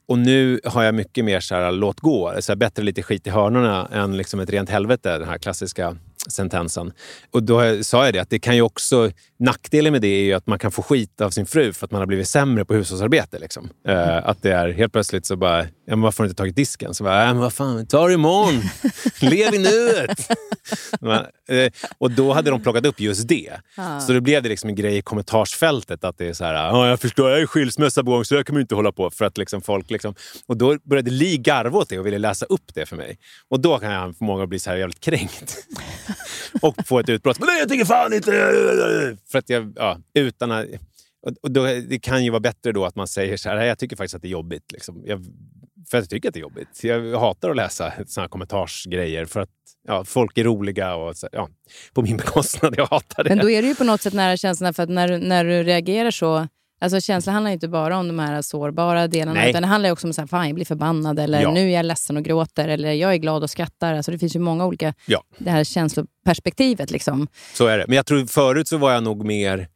Och nu har jag mycket mer så här, låt gå. Så här, bättre lite skit i hörnorna än liksom ett rent helvete. Den här klassiska sentensen. Och då sa jag det att det kan ju också, nackdelen med det är ju att man kan få skit av sin fru för att man har blivit sämre på hushållsarbete. Liksom. Mm. att det är helt plötsligt så bara, ja, men varför har du inte tagit disken? Så bara, äh, men vad fan, ta det imorgon! Lev i nuet! Eh, och då hade de plockat upp just det. Ah. Så då blev det liksom en grej i kommentarsfältet att det är så här, ja, jag förstår, jag är skilsmässa på gång så jag man inte hålla på. För att liksom folk liksom, och då började Li garva åt det och ville läsa upp det för mig. Och då kan jag många bli så här jävligt kränkt. och få ett utbrott. Men jag tycker fan inte... För att jag, ja, utan att, och då, det kan ju vara bättre då att man säger så här, jag tycker faktiskt att det är jobbigt. Liksom. Jag, för att jag tycker att det är jobbigt. Jag hatar att läsa såna kommentarsgrejer för att ja, folk är roliga och ja, på min bekostnad. Jag hatar det. Men då är det ju på något sätt nära känslorna. För att när, när du reagerar så Alltså känslan handlar inte bara om de här sårbara delarna, Nej. utan det handlar också om att jag blir förbannad, eller ja. nu är jag ledsen och gråter, eller jag är glad och skrattar. Alltså det finns ju många olika, ja. det här känsloperspektivet. Liksom. Så är det. Men jag tror förut så var jag nog mer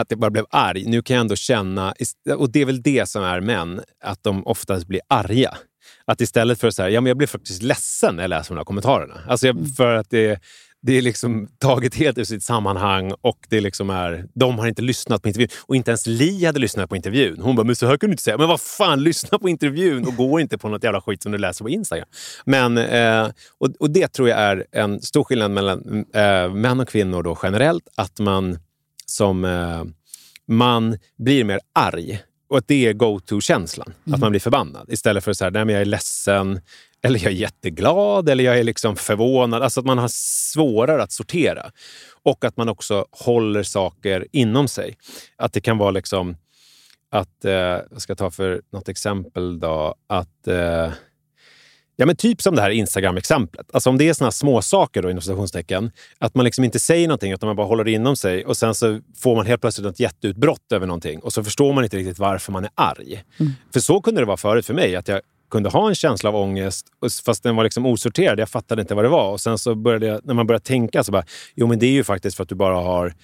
att jag bara blev arg. Nu kan jag ändå känna, och det är väl det som är män, att de oftast blir arga. Att istället för att säga, ja men jag blir faktiskt ledsen när jag läser de här kommentarerna. Alltså jag, mm. för att det det är liksom taget helt ur sitt sammanhang och det liksom är, de har inte lyssnat på intervjun. Och inte ens Li hade lyssnat på intervjun. Hon bara, men så här kan du inte säga. Men vad fan, lyssna på intervjun och gå inte på något jävla skit som du läser på Instagram. Men, eh, och, och, det tror jag är en stor skillnad mellan eh, män och kvinnor då generellt. Att man som eh, man blir mer arg och att det är go-to-känslan. Mm. Att man blir förbannad. Istället för att säga, nej men jag är ledsen, eller jag är jätteglad eller jag är liksom förvånad. Alltså att man har svårare att sortera. Och att man också håller saker inom sig. Att det kan vara liksom att, eh, jag ska ta för något exempel då, att eh, Ja, men typ som det här Instagram-exemplet. Alltså om det är såna små saker då, inom citationstecken, att man liksom inte säger någonting utan man bara håller det inom sig och sen så får man helt plötsligt ett jätteutbrott över någonting och så förstår man inte riktigt varför man är arg. Mm. För så kunde det vara förut för mig, att jag kunde ha en känsla av ångest fast den var liksom osorterad. Jag fattade inte vad det var. Och sen så började jag, när man började tänka så bara, jo men det är ju faktiskt för att du bara har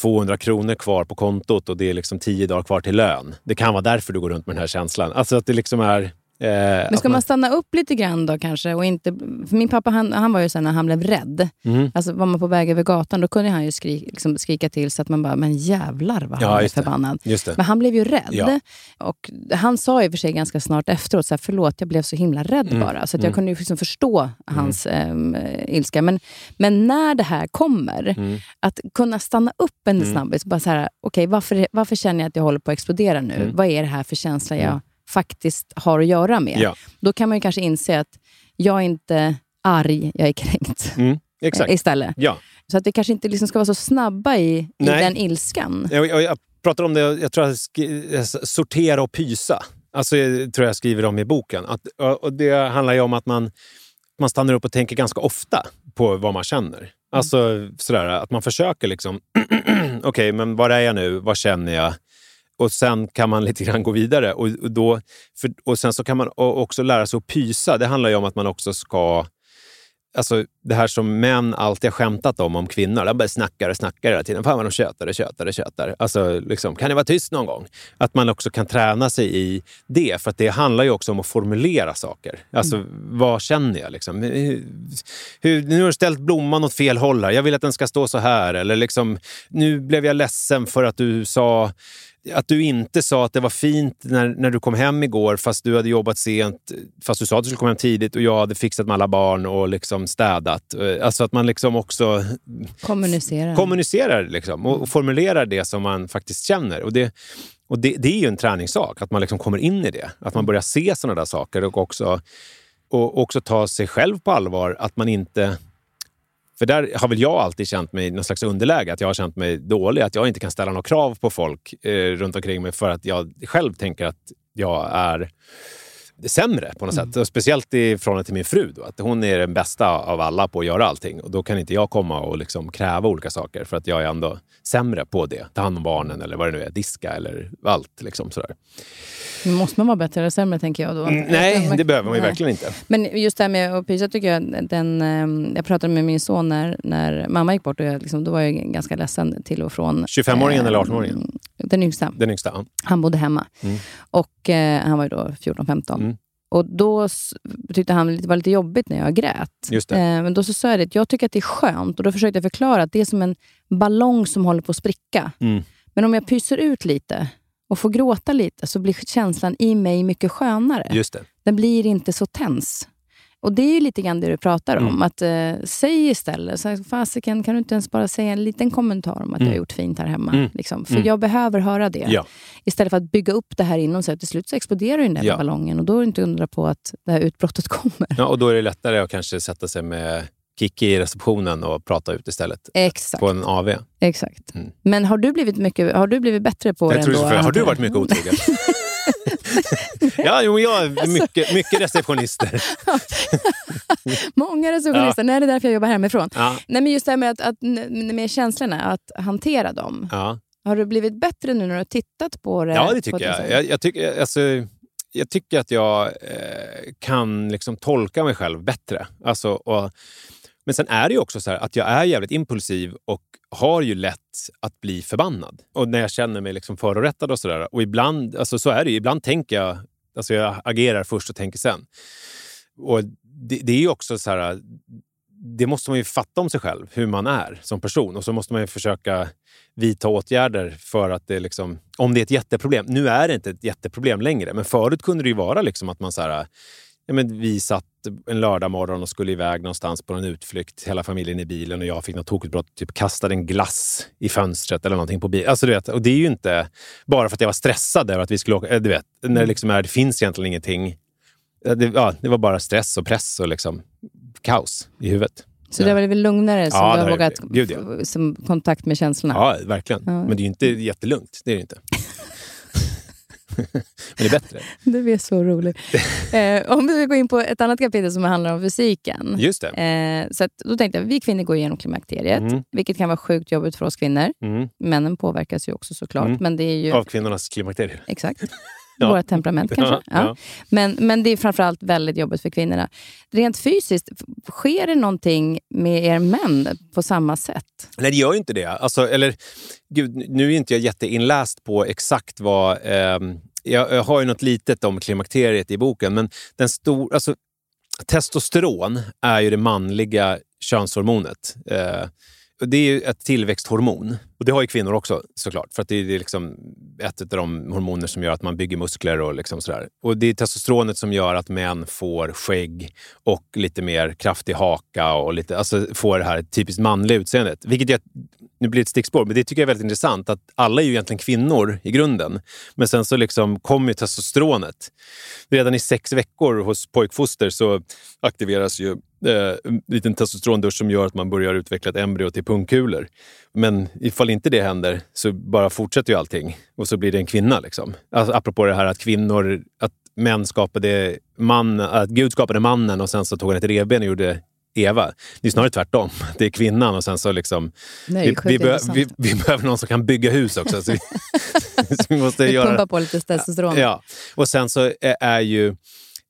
200 kronor kvar på kontot och det är liksom 10 dagar kvar till lön. Det kan vara därför du går runt med den här känslan. Alltså att det liksom är Eh, Men ska man stanna upp lite grann då kanske? Och inte, för min pappa han, han var ju här när han blev rädd. Mm. Alltså var man på väg över gatan då kunde han ju skri, liksom skrika till så att man bara, men jävlar vad Ja, han är förbannad. Men han blev ju rädd. Ja. Och han sa och för sig ganska snart efteråt, så här, förlåt jag blev så himla rädd Mm. bara. Så att jag Mm. kunde ju liksom förstå hans ehm, ilska. Men, men när det här kommer, Mm. att kunna stanna upp en Mm. snabbis. Bara så här, okej, varför, varför känner jag att jag håller på att explodera nu? Mm. Vad är det här för känsla jag Mm. Faktiskt har att göra med? Ja. Då kan man ju kanske inse att jag är inte arg, jag är kränkt Mm. Eh, istället. Ja. Så att vi kanske inte liksom ska vara så snabba i, i den ilskan. Jag, jag, jag pratar om det, jag tror jag skri, sortera och pysa. Alltså, jag tror jag skriver om i boken. Att, och det handlar ju om att man, man stannar upp och tänker ganska ofta på vad man känner. Alltså sådär, att man försöker liksom, okej, men var är jag nu? Vad känner jag? Och sen kan man lite grann gå vidare. Och, och, då, för, och sen så kan man också lära sig att pysa. Det handlar ju om att man också ska Alltså det här som män alltid har skämtat om, om kvinnor. De bara snackar och snackar hela tiden. Fan vad de tjötar och tjötar och tjötar. Alltså, liksom, kan ni vara tyst någon gång? Att man också kan träna sig i det. För det handlar ju också om att formulera saker. Alltså, vad känner jag? Liksom? Hur, hur, nu har du ställt blomman åt fel håll här. Jag vill att den ska stå så här. Eller liksom, nu blev jag ledsen för att du sa att du inte sa att det var fint när, när du kom hem igår fast du hade jobbat sent, fast du sa att du skulle komma hem tidigt och jag hade fixat med alla barn och liksom städat. Eh, Alltså att man liksom också Kommunicera. kommunicerar liksom, och, och formulerar det som man faktiskt känner. Och det, och det, det är ju en träningssak, att man liksom kommer in i det. Att man börjar se sådana där saker och också, och också ta sig själv på allvar. Att man inte... För där har väl jag alltid känt mig i någon slags underläge, att jag har känt mig dålig. Att jag inte kan ställa några krav på folk eh, runt omkring mig för att jag själv tänker att jag är sämre på något sätt. Och speciellt i förhållande till min fru. Då, att hon är den bästa av alla på att göra allting. Och då kan inte jag komma och liksom kräva olika saker för att jag är ändå sämre på det. Ta hand om barnen eller vad det nu är, diska eller allt. Liksom sådär. Måste man vara bättre eller sämre tänker jag då? Mm, nej, det behöver man ju Nej. verkligen inte. Men just det här med att pysa tycker jag, den, eh, jag pratade med min son när, när mamma gick bort och jag, liksom, då var jag ganska ledsen till och från. 25-åringen eller 18-åringen? Den yngsta. Den yngsta. ja. Han bodde hemma. Mm. Och eh, han var ju då 14-15. Mm. Och då tyckte han det var lite jobbigt när jag grät. Just. Eh, men då så sa jag att jag tycker att det är skönt. Och då försökte jag förklara att det är som en ballong som håller på att spricka. Mm. Men om jag pyser ut lite och får gråta lite så blir känslan i mig mycket skönare. Just det. Den blir inte så tens. Och det är ju lite grann det du pratar om. Mm. Att eh, Säg istället, så fasiken kan du inte ens bara säga en liten kommentar om att Mm. har gjort fint här hemma? Mm. Liksom. För Mm. jag behöver höra det. Ja. Istället för att bygga upp det här inom sig. Till slut så exploderar den där Ja. ballongen och då är det inte undra på att det här utbrottet kommer. ja, och då är det lättare att kanske sätta sig med Kiki i receptionen och prata ut istället. Exakt. På en AV. exakt. Mm. Men har du blivit, mycket, har du blivit bättre på det Jag tror ändå? så, har du varit mycket otrogen? ja, jo, jag är mycket, mycket receptionister. Många receptionister. Nej, det är därför jag jobbar hemifrån. Ja, Nej, men just det här med, att, att, med känslorna, att hantera dem. ja. Har du blivit bättre nu när du har tittat på det? ja det tycker jag. Jag, jag, tycker, alltså, jag tycker att jag eh, kan liksom tolka mig själv bättre. Alltså, och, men sen är det ju också så här att jag är jävligt impulsiv och har ju lätt att bli förbannad. Och när jag känner mig liksom förorättad och sådär. Och ibland, alltså så är det ju, ibland tänker jag, alltså jag agerar först och tänker sen. Och det, det är ju också så här, det måste man ju fatta om sig själv, hur man är som person. Och så måste man ju försöka vidta åtgärder för att det liksom, om det är ett jätteproblem. Nu är det inte ett jätteproblem längre, men förut kunde det ju vara liksom att man så här, ja, men vi satt en lördag morgon och skulle iväg någonstans på en utflykt, hela familjen i bilen och jag fick något tokutbrott, typ kastade en glass i fönstret eller någonting på bilen. Alltså, du vet, och det är ju inte bara för att jag var stressad över att vi skulle åka, eh, du vet, när det, liksom är, det finns egentligen ingenting. Ja, Det, ja, det var bara stress och press och liksom kaos i huvudet. Så det var lite lugnare som Ja, du har vågat. Gud, f- som kontakt med känslorna? Ja, verkligen. Ja. Men det är ju inte jättelugnt. Det är det inte. Men det är bättre. Du är så rolig. eh, om vi går in på ett annat kapitel som handlar om fysiken. Just det. Eh, så att, då tänkte jag, vi kvinnor går igenom klimakteriet, Mm. vilket kan vara sjukt jobbigt för oss kvinnor. Mm. Männen påverkas ju också såklart, Mm. men det är ju... Av kvinnornas klimakterier. Exakt. Ja. Våra temperament kanske. Ja, Ja. ja. Men, men det är framförallt väldigt jobbigt för kvinnorna. Rent fysiskt, sker det någonting med er män på samma sätt? Nej, det gör ju inte det. Alltså, eller, gud, nu är inte jag jätteinläst på exakt vad eh, jag, jag har ju något litet om klimakteriet i boken, men den stor, alltså, testosteron är ju det manliga könshormonet. Eh, det är ju ett tillväxthormon. Och det har ju kvinnor också såklart. För att det är liksom ett av de hormoner som gör att man bygger muskler och liksom sådär. Och det är testosteronet som gör att män får skägg och lite mer kraftig haka och lite, alltså får det här typiskt manliga utseendet. Vilket jag, nu blir det ett stickspår, men det tycker jag är väldigt intressant. Att alla är ju egentligen kvinnor i grunden. Men sen så liksom kommer testosteronet. Redan i sex veckor hos pojkfoster så aktiveras ju eh, en liten testosterondusch som gör att man börjar utveckla ett embryo till pungkulor. Men ifall inte det händer så bara fortsätter ju allting och så blir det en kvinna. Liksom. Alltså, apropå det här att kvinnor, att män skapade man, att Gud skapade mannen och sen så tog han ett revben och gjorde Eva. Det är snarare tvärtom. Det är kvinnan och sen så liksom... Nej, vi, vi, be, vi, vi, behöver någon som kan bygga hus också. Så vi, så vi måste göra... på lite testosteron. Ja. Och sen så är ju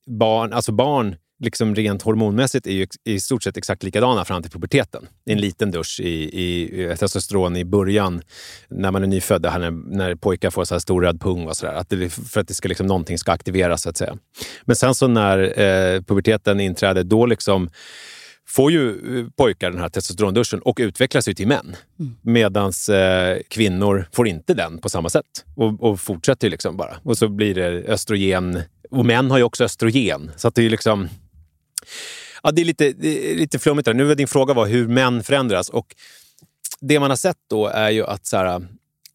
barn, alltså barn liksom rent hormonmässigt är ju i stort sett exakt likadana fram till puberteten. En liten dusch i, i testosteron i början när man är nyfödd, när, när pojkar får så här stor röd pung och sådär. Att för att det ska liksom, någonting ska aktiveras så att säga. Men sen så när eh, puberteten inträder, då liksom får ju eh, pojkar den här testosteronduschen och utvecklas ju till män. Mm. Medan eh, kvinnor får inte den på samma sätt och, och fortsätter liksom bara. Och så blir det östrogen. Och män har ju också östrogen. Så att det är liksom Ja, det är lite, det är lite flummigt. Där. Nu din fråga var hur män förändras. Och det man har sett då är ju att så här,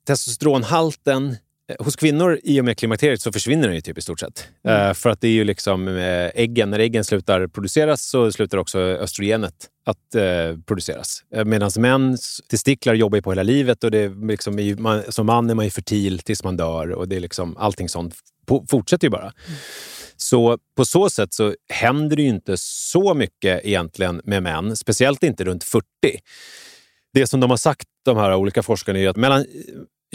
testosteronhalten eh, Hos kvinnor i och med klimakteriet så försvinner den ju typ i stort sett. Mm. Uh, för att det är ju liksom uh, äggen, när äggen slutar produceras så slutar också östrogenet att uh, produceras. Medan mäns testiklar jobbar ju på hela livet och det liksom ju, man, som man är man ju fertil tills man dör och det är liksom, allting sånt fortsätter ju bara. Mm. Så på så sätt så händer det ju inte så mycket egentligen med män, speciellt inte runt 40. Det som de har sagt, de här olika forskarna, är att mellan eh,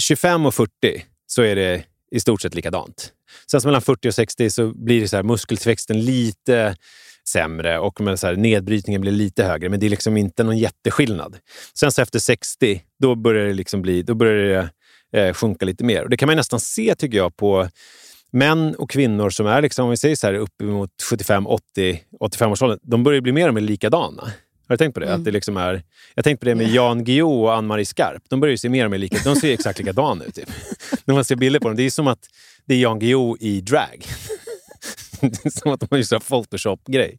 25 och 40 så är det i stort sett likadant. Sen mellan 40 och 60 så blir det så här, muskeltillväxten lite sämre och så här, nedbrytningen blir lite högre, men det är liksom inte någon jätteskillnad. Sen så efter 60, då börjar det, liksom bli, då börjar det eh, sjunka lite mer. Och det kan man nästan se, tycker jag, på män och kvinnor som är liksom, om vi säger så här, uppemot 75, 80, 85 års ålder, de börjar bli mer och mer likadana. Har du tänkt på det? Mm. Att det liksom är, jag tänkte på det med Jan Guillou och Ann-Marie Skarp. De börjar se mer och mer lika De ser exakt likadana ut. Typ. När man ser bilder på dem. Det är som att det är Jan Guillou i drag. det är som att de har gjort en Photoshop-grej.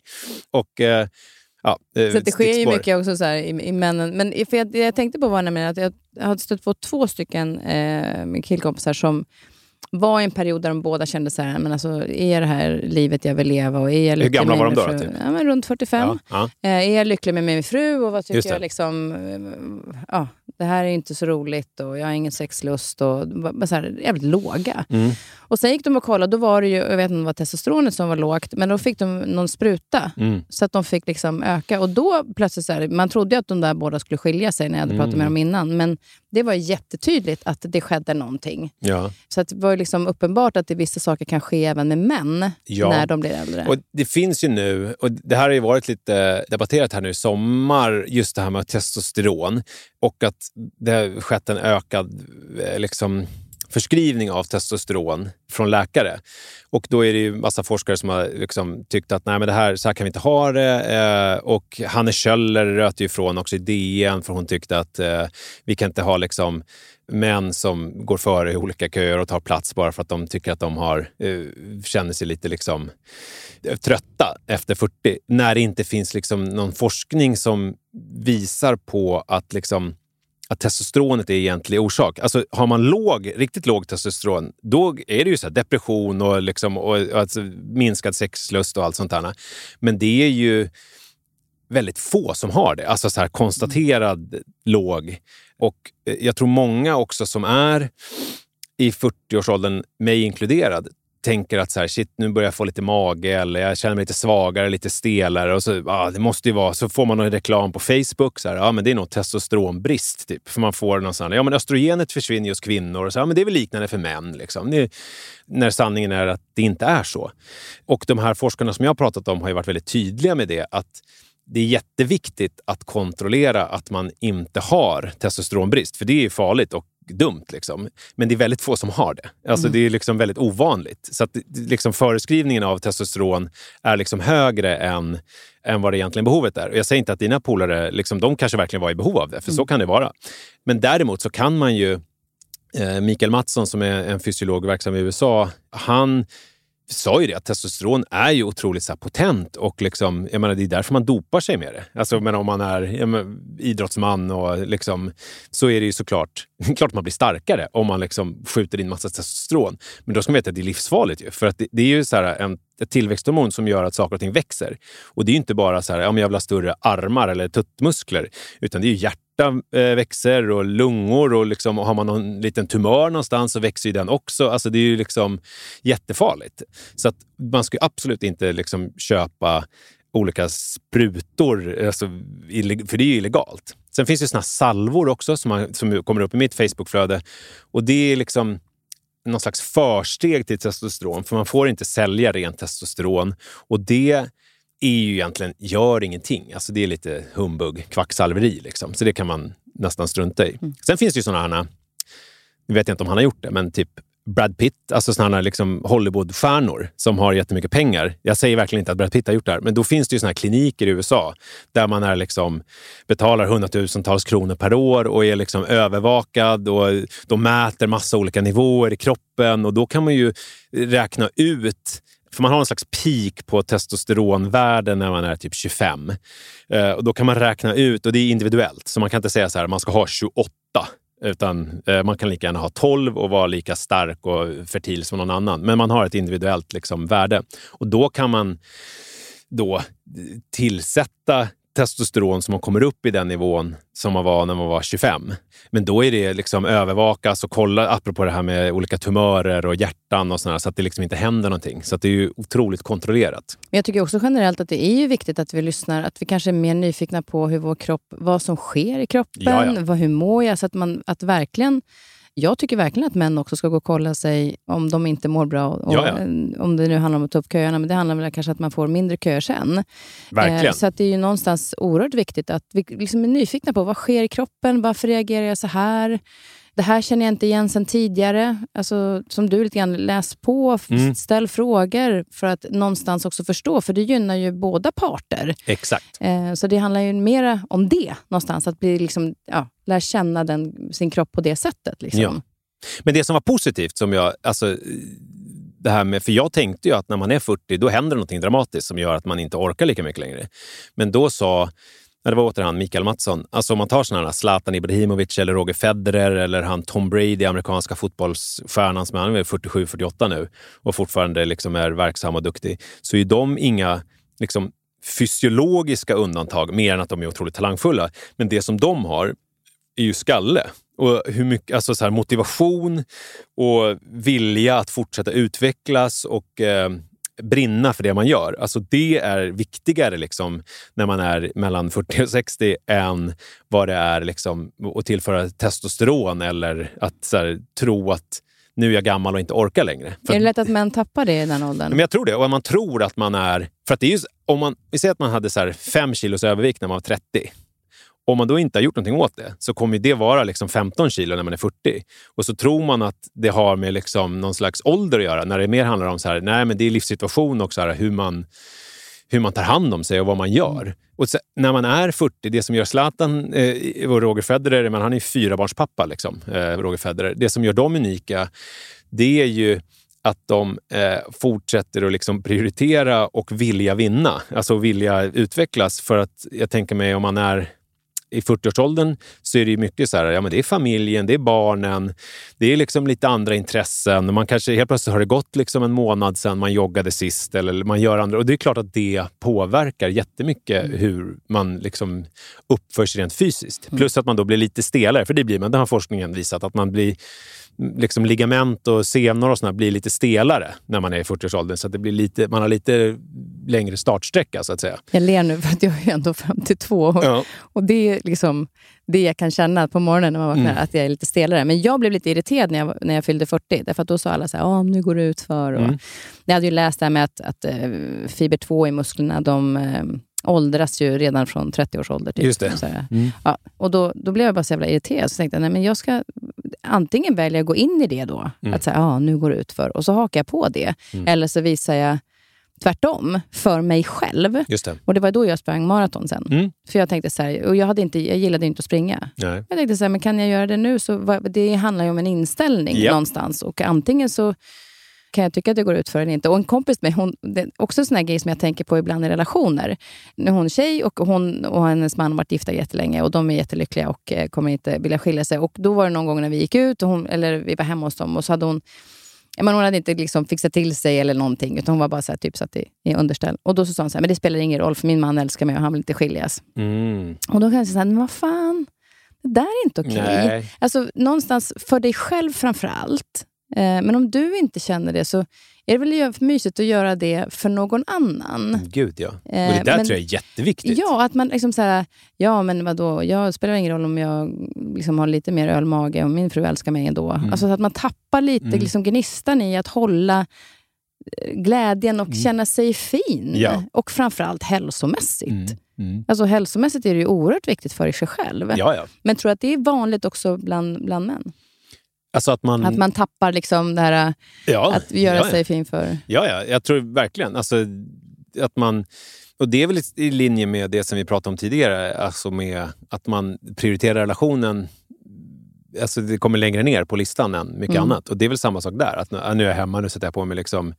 Och, eh, ja, eh, så det sker ju mycket också så i, i männen. Men för jag, jag tänkte på var nämligen att jag har stött på två stycken eh, killkompisar som var i en period där de båda kände så här, men alltså, är det här livet jag vill leva? Och är jag Hur gamla var de då? då typ? ja, men runt 45. Ja, ja. Eh, är jag lycklig med min fru? Och vad tycker jag liksom... Eh, ja, det här är inte så roligt och jag har ingen sexlust. Och, så här, jävligt låga. Mm. Och sen gick de och kollade, då var det ju, jag vet inte om det var testosteronet som var lågt, men då fick de någon spruta. Mm. Så att de fick liksom öka. Och då plötsligt, så här, man trodde att de där båda skulle skilja sig när jag hade pratat med mm. dem innan. Men det var jättetydligt att det skedde någonting. Ja. Så att var liksom uppenbart att det, vissa saker kan ske även med män ja. när de blir äldre. Och Det finns ju nu, och det här har ju varit lite debatterat här nu i sommar, just det här med testosteron. Och att det har skett en ökad eh, liksom, förskrivning av testosteron från läkare. Och då är det ju massa forskare som har liksom tyckt att Nej, men det här, så här kan vi inte ha det. Eh, och Hanne Kjöller röt ju ifrån också i DN för hon tyckte att eh, vi kan inte ha liksom män som går före i olika köer och tar plats bara för att de tycker att de har, eh, känner sig lite liksom eh, trötta efter 40. När det inte finns liksom någon forskning som visar på att liksom att testosteronet är egentlig orsak. Alltså, har man låg, riktigt låg testosteron, då är det ju så depression och, liksom, och, och alltså, minskad sexlust och allt sånt där. Men det är ju väldigt få som har det. Alltså så här konstaterad mm. låg. Och eh, jag tror många också som är i 40-årsåldern, mig inkluderad, tänker att så här, shit, nu börjar jag få lite mage eller jag känner mig lite svagare, lite stelare. Och så, ah, det måste ju vara, så får man någon reklam på Facebook. Så här, ah, men det är nog testosteronbrist. Typ. För man får någon sån, ja, men östrogenet försvinner hos kvinnor. Och så, ah, men det är väl liknande för män. Liksom. Det, när sanningen är att det inte är så. Och de här forskarna som jag har pratat om har ju varit väldigt tydliga med det. att det är jätteviktigt att kontrollera att man inte har testosteronbrist, för det är farligt och tokdumt. Liksom. Men det är väldigt få som har det. Alltså, Mm. Det är liksom väldigt ovanligt. Så att, liksom, föreskrivningen av testosteron är liksom högre än, än vad det egentligen behovet är. Och jag säger inte att dina polare, liksom, de kanske verkligen var i behov av det, för så kan det vara. Men däremot så kan man ju Eh, Mikael Mattsson som är en fysiolog verksam i USA, han sa ju det att testosteron är ju otroligt så här, potent och liksom, jag menar, det är därför man dopar sig med det. Alltså, men om man är jag menar, idrottsman och liksom, så är det ju såklart klart man blir starkare om man liksom skjuter in massa testosteron. Men då ska man veta att det är livsfarligt. Ju, för att det, det är ju så här en, ett tillväxthormon som gör att saker och ting växer. Och det är ju inte bara så här, ja, men jag vill ha större armar eller tuttmuskler, utan det är ju hjärtat hjärta eh, växer och lungor och, liksom, och har man någon liten tumör någonstans så växer ju den också. Alltså det är ju liksom jättefarligt. Så att man ska ju absolut inte liksom köpa olika sprutor, alltså, för det är ju illegalt. Sen finns det såna här salvor också som, man, som kommer upp i mitt Facebookflöde. Och det är liksom någon slags försteg till testosteron, för man får inte sälja rent testosteron. Och det är ju egentligen, gör ingenting. Alltså det är lite humbug, kvacksalveri. Liksom. Så det kan man nästan strunta i. Sen finns det ju såna här, nu vet jag inte om han har gjort det, men typ Brad Pitt, alltså såna här liksom Hollywoodstjärnor som har jättemycket pengar. Jag säger verkligen inte att Brad Pitt har gjort det här, men då finns det ju såna här kliniker i USA där man är liksom, betalar hundratusentals kronor per år och är liksom övervakad och de mäter massa olika nivåer i kroppen och då kan man ju räkna ut för man har en slags peak på testosteronvärden när man är typ 25. Eh, och då kan man räkna ut, och det är individuellt, så man kan inte säga så här, man ska ha 28. Utan eh, man kan lika gärna ha 12 och vara lika stark och fertil som någon annan. Men man har ett individuellt liksom, värde. Och då kan man då tillsätta testosteron så man kommer upp i den nivån som man var när man var 25. Men då är det liksom övervakas och kolla, apropå det här med olika tumörer och hjärtan och sådär, så att det liksom inte händer någonting. Så att det är ju otroligt kontrollerat. Men jag tycker också generellt att det är ju viktigt att vi lyssnar, att vi kanske är mer nyfikna på hur vår kropp, vad som sker i kroppen, Ja, ja. Vad, hur mår jag? Så att man att verkligen jag tycker verkligen att män också ska gå och kolla sig om de inte mår bra. Och, Ja, ja. Om det nu handlar om att ta upp köerna, men det handlar väl kanske att man får mindre köer sen. Verkligen. Eh, så det är ju någonstans oerhört viktigt att vi liksom är nyfikna på vad sker i kroppen? Varför reagerar jag så här? Det här känner jag inte igen sen tidigare. Alltså, som du lite grann, läs på, Mm. ställ frågor för att någonstans också förstå, för det gynnar ju båda parter. Exakt. Eh, så det handlar ju mera om det någonstans, att bli liksom, ja, lära känna den, sin kropp på det sättet. Liksom. Ja. Men det som var positivt, som jag, alltså, det här med, för jag tänkte ju att när man är 40 då händer någonting dramatiskt som gör att man inte orkar lika mycket längre. Men då sa, Nej, det var åter han Mikael Mattsson, alltså om man tar sådana här Zlatan Ibrahimovic eller Roger Federer eller han Tom Brady, amerikanska fotbollsstjärnan som är han är 47-48 nu och fortfarande liksom är verksam och duktig, så är de inga liksom, fysiologiska undantag mer än att de är otroligt talangfulla. Men det som de har är ju skalle. Och hur mycket, alltså så här, motivation och vilja att fortsätta utvecklas och eh, brinna för det man gör. Alltså det är viktigare liksom, när man är mellan 40 och 60 än vad det är liksom, att tillföra testosteron eller att här, tro att nu är jag gammal och inte orkar längre. För Är det lätt att män tappar det i den åldern? men jag tror det. Och man tror att man är... För att det är ju, om man, vi säger att man hade så här fem kilos övervikt när man var 30. Om man då inte har gjort någonting åt det så kommer det vara liksom 15 kilo när man är 40. Och så tror man att det har med liksom någon slags ålder att göra när det mer handlar om så här, nej, men det är livssituation och så här, hur, man, hur man tar hand om sig och vad man gör. Och så, när man är 40, det som gör Zlatan eh, och Roger Federer, men han är ju fyrabarnspappa, liksom, eh, Roger Federer. Det som gör dem unika, det är ju att de eh, fortsätter att liksom prioritera och vilja vinna. Alltså vilja utvecklas. För att jag tänker mig om man är i 40-årsåldern så är det ju mycket så här, ja men det är familjen, det är barnen, det är liksom lite andra intressen. Man kanske helt plötsligt har det gått liksom en månad sedan man joggade sist eller man gör andra. Och det är klart att det påverkar jättemycket hur man liksom uppför sig rent fysiskt. Plus att man då blir lite stelare, för det blir man. Det har forskningen visat, att man blir liksom ligament och senor och såna blir lite stelare när man är i 40-årsåldern. Så att det blir lite, man har lite längre startsträcka så att säga. Jag ler nu för att jag är ändå 52 och, Ja. och det är liksom det jag kan känna på morgonen när man vaknar, Mm. att jag är lite stelare. Men jag blev lite irriterad när jag, när jag fyllde 40, därför att då sa alla så här, "Ah, nu går det ut för. Och Mm. Jag hade ju läst det här med att, att eh, fiber 2 i musklerna, de eh, åldras ju redan från 30 års ålder. Typ. Just det. Mm. Ja, och då, då blev jag bara så jävla irriterad. Så tänkte jag, nej, men jag ska, antingen väljer jag att gå in i det då, Mm. att säga, ja, nu går det ut för och så hakar jag på det. Eller så visar jag tvärtom för mig själv. Det. Och det var då jag sprang maraton sen. Mm. För jag tänkte så här, och jag, hade inte, jag gillade inte att springa. Nej. Jag tänkte så här, men kan jag göra det nu? Så det handlar ju om en inställning Ja. någonstans. Och antingen så kan jag tycka att det går ut för eller inte. Och en kompis med hon, det är också en sån här grej som jag tänker på ibland i relationer. Nu är hon tjej och hon och hennes man har varit gifta jättelänge och de är jättelyckliga och eh, kommer inte vilja skilja sig. Och då var det någon gång när vi gick ut, och hon, eller vi var hemma hos dem och så hade hon men hon hade inte liksom fixat till sig eller någonting, utan hon var bara så här, typ satt i, i underställ. Och då så sa hon så här, men det spelar ingen roll för min man älskar mig och han vill inte skiljas. Mm. Och då kan jag säga, men vad fan, det där är inte okej. Nej. Alltså någonstans för dig själv framför allt. Eh, men om du inte känner det så är det väl mysigt att göra det för någon annan. Gud, ja. Och det Eh, där men- tror jag är jätteviktigt. Ja, att man liksom så här, ja men vadå, jag spelar ingen roll om jag liksom har lite mer ölmage och min fru älskar mig ändå. Mm. Alltså så att man tappar lite Mm. liksom gnistan i att hålla eh, glädjen och känna sig fin. Mm. Ja. Och framförallt hälsomässigt. Mm. Mm. Alltså hälsomässigt är det ju oerhört viktigt för sig själv. Ja, ja. Men tror att det är vanligt också bland, bland män? Alltså att man... Att man tappar liksom det här ja, att göra ja, sig fin för... Ja, ja, jag tror verkligen. Alltså, att man, och det är väl i- linje med det som vi pratade om tidigare, alltså med att man prioriterar relationen Alltså det kommer längre ner på listan än mycket Mm. annat. Och Det är väl samma sak där. Att nu, nu är jag hemma, nu sätter jag på mig liksom,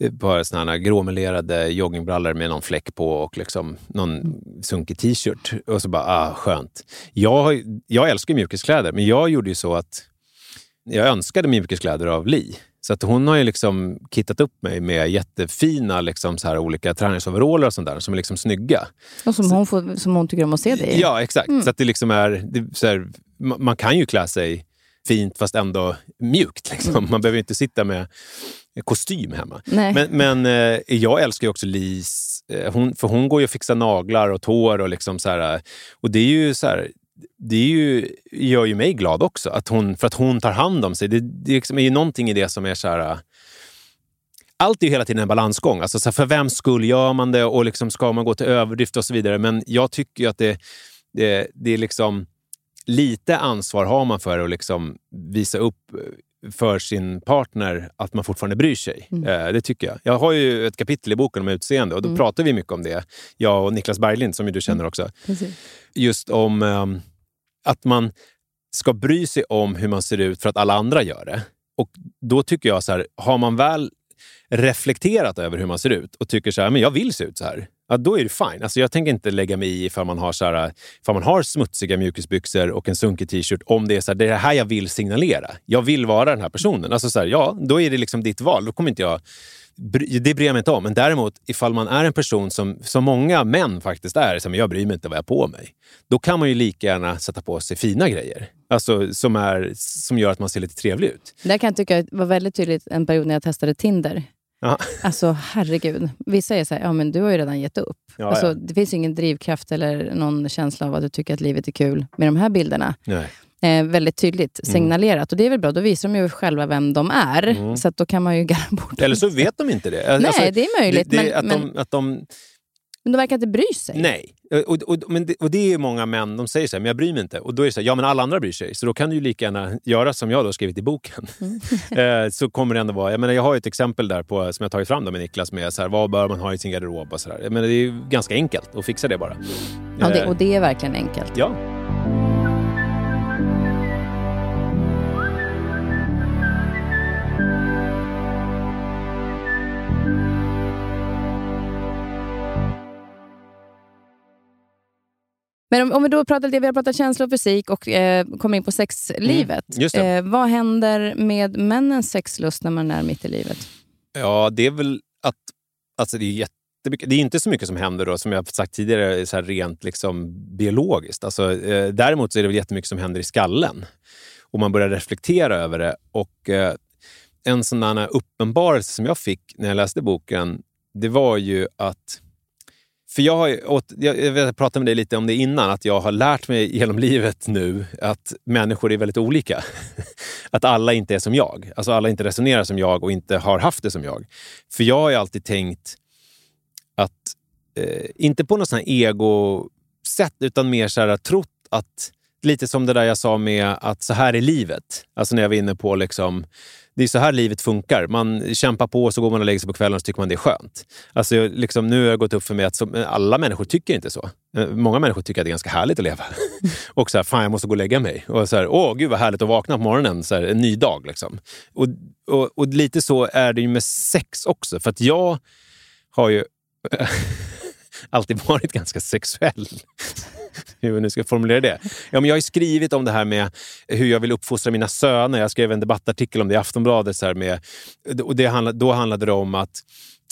eh, bara såna här gråmelerade joggingbrallor med någon fläck på och liksom någon sunkig t-shirt. Och så bara, ah, skönt. Jag, jag älskar mjukiskläder, men jag gjorde ju så att jag önskade mjukiskläder av Li. Så att hon har ju liksom kittat upp mig med jättefina liksom så här olika träningsoveraller och sånt där som är liksom snygga. Och som hon, får, som hon tycker om att se dig i. Ja, exakt. Så att det liksom är, det, så här, ma- man kan ju klä sig fint fast ändå mjukt. Liksom. Man behöver inte sitta med kostym hemma. Nej. Men, men eh, jag älskar ju också Lis, eh, hon, för hon går ju och fixar naglar och tår och liksom så här, och det är ju så här, det är ju, gör ju mig glad också, att hon, för att hon tar hand om sig. Det, det liksom är ju någonting i det som är så här... Äh, allt är ju hela tiden en balansgång. Alltså så här, för vem skull gör man det och liksom ska man gå till överdrift och så vidare. Men jag tycker ju att det, det, det är liksom... Lite ansvar har man för att liksom visa upp för sin partner att man fortfarande bryr sig. Eh, det tycker jag. Jag har ju ett kapitel i boken om utseende och då pratar vi mycket om det. Jag och Niklas Berglind, som ju du känner också Precis. just om ehm, att man ska bry sig om hur man ser ut för att alla andra gör det. Och då tycker jag så här, har man väl reflekterat över hur man ser ut och tycker så här, men jag vill se ut så här. Ja, då är det fine. Alltså jag tänker inte lägga mig i ifall man har, så här, ifall man har smutsiga mjukisbyxor och en sunkig t-shirt om det är så här, det är det här jag vill signalera. Jag vill vara den här personen. Alltså så här, ja, då är det liksom ditt val. Då kommer inte jag det bryr jag mig inte om. Men däremot, ifall man är en person som, som många män faktiskt är, som jag bryr mig inte vad jag har på mig. Då kan man ju lika gärna sätta på sig fina grejer. Alltså som, är, som gör att man ser lite trevlig ut. Det kan jag tycka var väldigt tydligt en period när jag testade Tinder. Ja. Alltså herregud. Vissa är så här, ja men du har ju redan gett upp. Ja, alltså, ja. Det finns ingen drivkraft eller någon känsla av att du tycker att livet är kul med de här bilderna. Nej. Eh, väldigt tydligt Mm. signalerat. Och det är väl bra, då visar de ju själva vem de är. Så att då kan man ju garra bort Eller så vet de inte det. Alltså, Nej, det är möjligt. Det, det, men, att, men, de, att de... men de verkar inte bry sig. Nej. Och, och, men det, och det är ju många män, de säger så här, men jag bryr mig inte. Och då är det så här, ja men alla andra bryr sig. Så då kan du ju lika gärna göra som jag då har skrivit i boken. eh, så kommer det ändå vara, jag, menar, jag har ju ett exempel där på, som jag tagit fram då med Niklas med så här, vad bör man ha i sin garderob och så där. Jag menar, det är ju ganska enkelt att fixa det bara. Ja, det, Eh, och det är verkligen enkelt. ja. Men om, om vi då pratar lite, vi har pratat känsla och fysik och eh, kommer in på sexlivet. Mm. Eh, vad händer med männens sexlust när man är mitt i livet? Ja, det är väl att... Alltså det är jättemycket. Det är inte så mycket som händer då, som jag sagt tidigare, så rent liksom biologiskt. Alltså, eh, däremot så är det väl jättemycket som händer i skallen. Och man börjar reflektera över det. Och eh, en sån uppenbarelse som jag fick när jag läste boken, det var ju att... För jag, har jag, jag pratade med dig lite om det innan, att jag har lärt mig genom livet nu att människor är väldigt olika. att alla inte är som jag. Alltså alla inte resonerar som jag och inte har haft det som jag. För jag har ju alltid tänkt att, eh, inte på något sånt här ego-sätt, utan mer så här trott att lite som det där jag sa med att så här är livet. Alltså när jag var inne på liksom, det är så här livet funkar. Man kämpar på och så går man och lägger sig på kvällen och så tycker man det är skönt. Alltså, liksom, nu har jag gått upp för mig att så, alla människor tycker inte så. Eh, många människor tycker att det är ganska härligt att leva. och så här, fan jag måste gå och lägga mig. Och så här, åh gud vad härligt att vakna på morgonen. Så här, en ny dag. Liksom. Och, och, och lite så är det ju med sex också. För att jag har ju alltid varit ganska sexuell. hur jag nu ska formulera det. Ja, men jag har skrivit om det här med hur jag vill uppfostra mina söner. Jag skrev en debattartikel om det i Aftonbladet. Så här med, och det handlade, då handlade det om att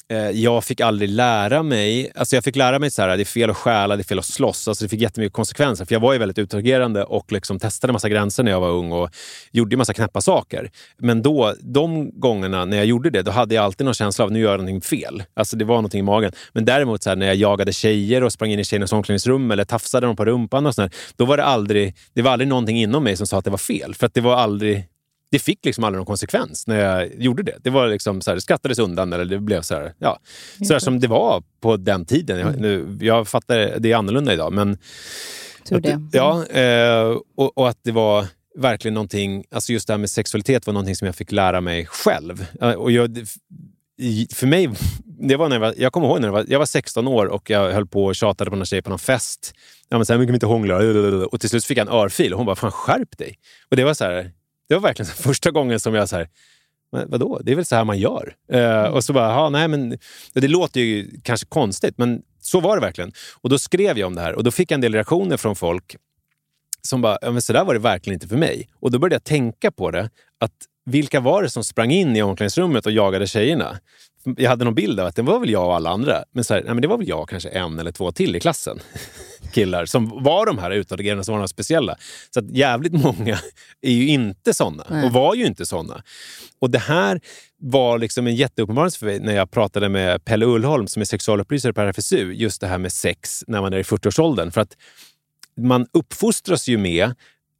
Eh, jag fick aldrig lära mig... Alltså jag fick lära mig att det är fel att stjäla, det är fel att slåss. Alltså det fick jättemycket konsekvenser. För jag var ju väldigt utagerande och liksom testade massa gränser när jag var ung och gjorde massa knäppa saker. Men då, de gångerna när jag gjorde det, då hade jag alltid någon känsla av att nu gör jag någonting fel. Alltså det var någonting i magen. Men däremot så här, när jag jagade tjejer och sprang in i tjejernas omklädningsrum eller tafsade dem på rumpan och sånt då var det aldrig, det var aldrig någonting inom mig som sa att det var fel. För att det var aldrig det fick liksom aldrig någon konsekvens när jag gjorde det. Det var liksom så här, det skrattades undan eller det blev så här, ja, så här som det var på den tiden. Jag, nu, jag fattar, det är annorlunda idag. Men, Tur det. Att, ja, eh, och, och, att det var verkligen någonting, alltså just det här med sexualitet var någonting som jag fick lära mig själv. Och jag, för mig, det var när jag, var, jag kommer ihåg när jag var, jag var 16 år och jag höll på och tjatade på någon tjej på någon fest. Ja, men så här, mycket inte hångla. Och till slut fick jag en örfil och hon bara, fan skärp dig. Och det var så här, det var verkligen första gången som jag så här, men vadå? Det är väl så här man gör? Uh, och så bara, ja, nej men det låter ju kanske konstigt, men så var det verkligen. Och då skrev jag om det här och då fick jag en del reaktioner från folk som bara, ja, men så där var det verkligen inte för mig. Och då började jag tänka på det, att vilka var det som sprang in i omklädningsrummet och jagade tjejerna? Jag hade någon bild av att det var väl jag och alla andra. Men, så här, nej, men det var väl jag kanske en eller två till i klassen. killar som var de här utåtagerande, som var de speciella. Så att jävligt många är ju inte såna och var ju inte såna. Och det här var liksom en jätteuppenbarelse för mig när jag pratade med Pelle Ullholm som är sexualupplysare på RFSU. Just det här med sex när man är i 40-årsåldern. För att man uppfostras ju med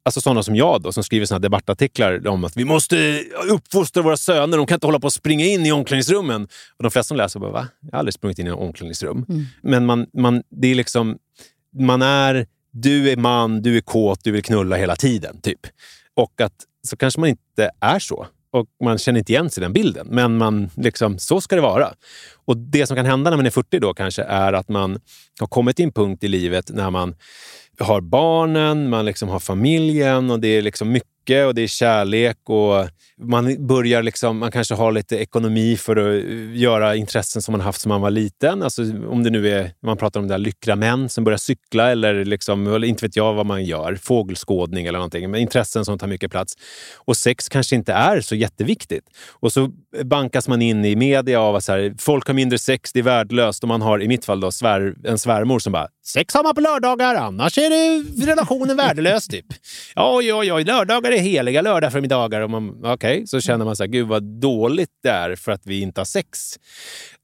Alltså sådana som jag då, som skriver såna debattartiklar om att vi måste uppfostra våra söner. De kan inte hålla på och springa in i omklädningsrummen. Och de flesta som läser bara, va? Jag har aldrig sprungit in i en omklädningsrum. Mm. Men man, man, det är liksom man är, du är man, du är kåt, du vill knulla hela tiden. typ. Och att så kanske man inte är så. Och man känner inte igen sig i den bilden. Men man, liksom, så ska det vara. Och det som kan hända när man är 40 då kanske är att man har kommit till en punkt i livet när man har barnen, man liksom har familjen och det är liksom mycket mycket och det är kärlek och man börjar liksom, man kanske har lite ekonomi för att eh, göra intressen som man haft som man var liten. Alltså om det nu är, man pratar om det där lyckra män som börjar cykla eller, liksom, eller inte vet jag vad man gör, fågelskådning eller någonting. Men intressen som tar mycket plats. Och sex kanske inte är så jätteviktigt. Och så bankas man in i media av att så här, folk har mindre sex, det är värdelöst. Och man har i mitt fall då svär, en svärmor som bara Sex har man på lördagar, annars är det relationen värdelös. Typ. Oj, oj, oj, lördagar är heliga lördag för middagar. Okej, okay, så känner man så här, gud vad dåligt det är för att vi inte har sex.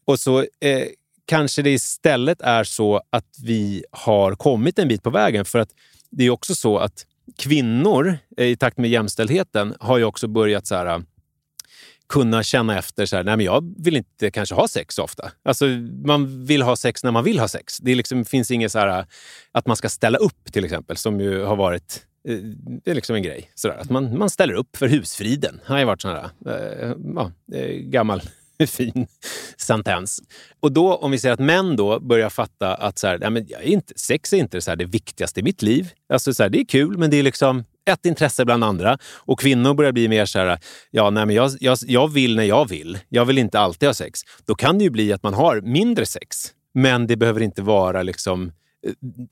Och så eh, kanske det istället är så att vi har kommit en bit på vägen. För att det är också så att kvinnor eh, i takt med jämställdheten har ju också börjat så här, kunna känna efter, så här, nej men jag vill inte kanske ha sex så ofta. Alltså, man vill ha sex när man vill ha sex. Det liksom, finns inget så här, att man ska ställa upp till exempel, som ju har varit eh, Eh, det är liksom en grej. Sådär, att man, man ställer upp för husfriden. Det har ju varit sån här, äh, ja, eh, gammal fin sentens. Och då, om vi säger att män då börjar fatta att så här, ja, men jag är inte, sex är inte så det viktigaste i mitt liv. Alltså så här, det är kul, men det är liksom ett intresse bland andra. Och kvinnor börjar bli mer så här, ja, nej, men jag, jag, jag vill när jag vill. Jag vill inte alltid ha sex. Då kan det ju bli att man har mindre sex. Men det behöver inte vara liksom eh,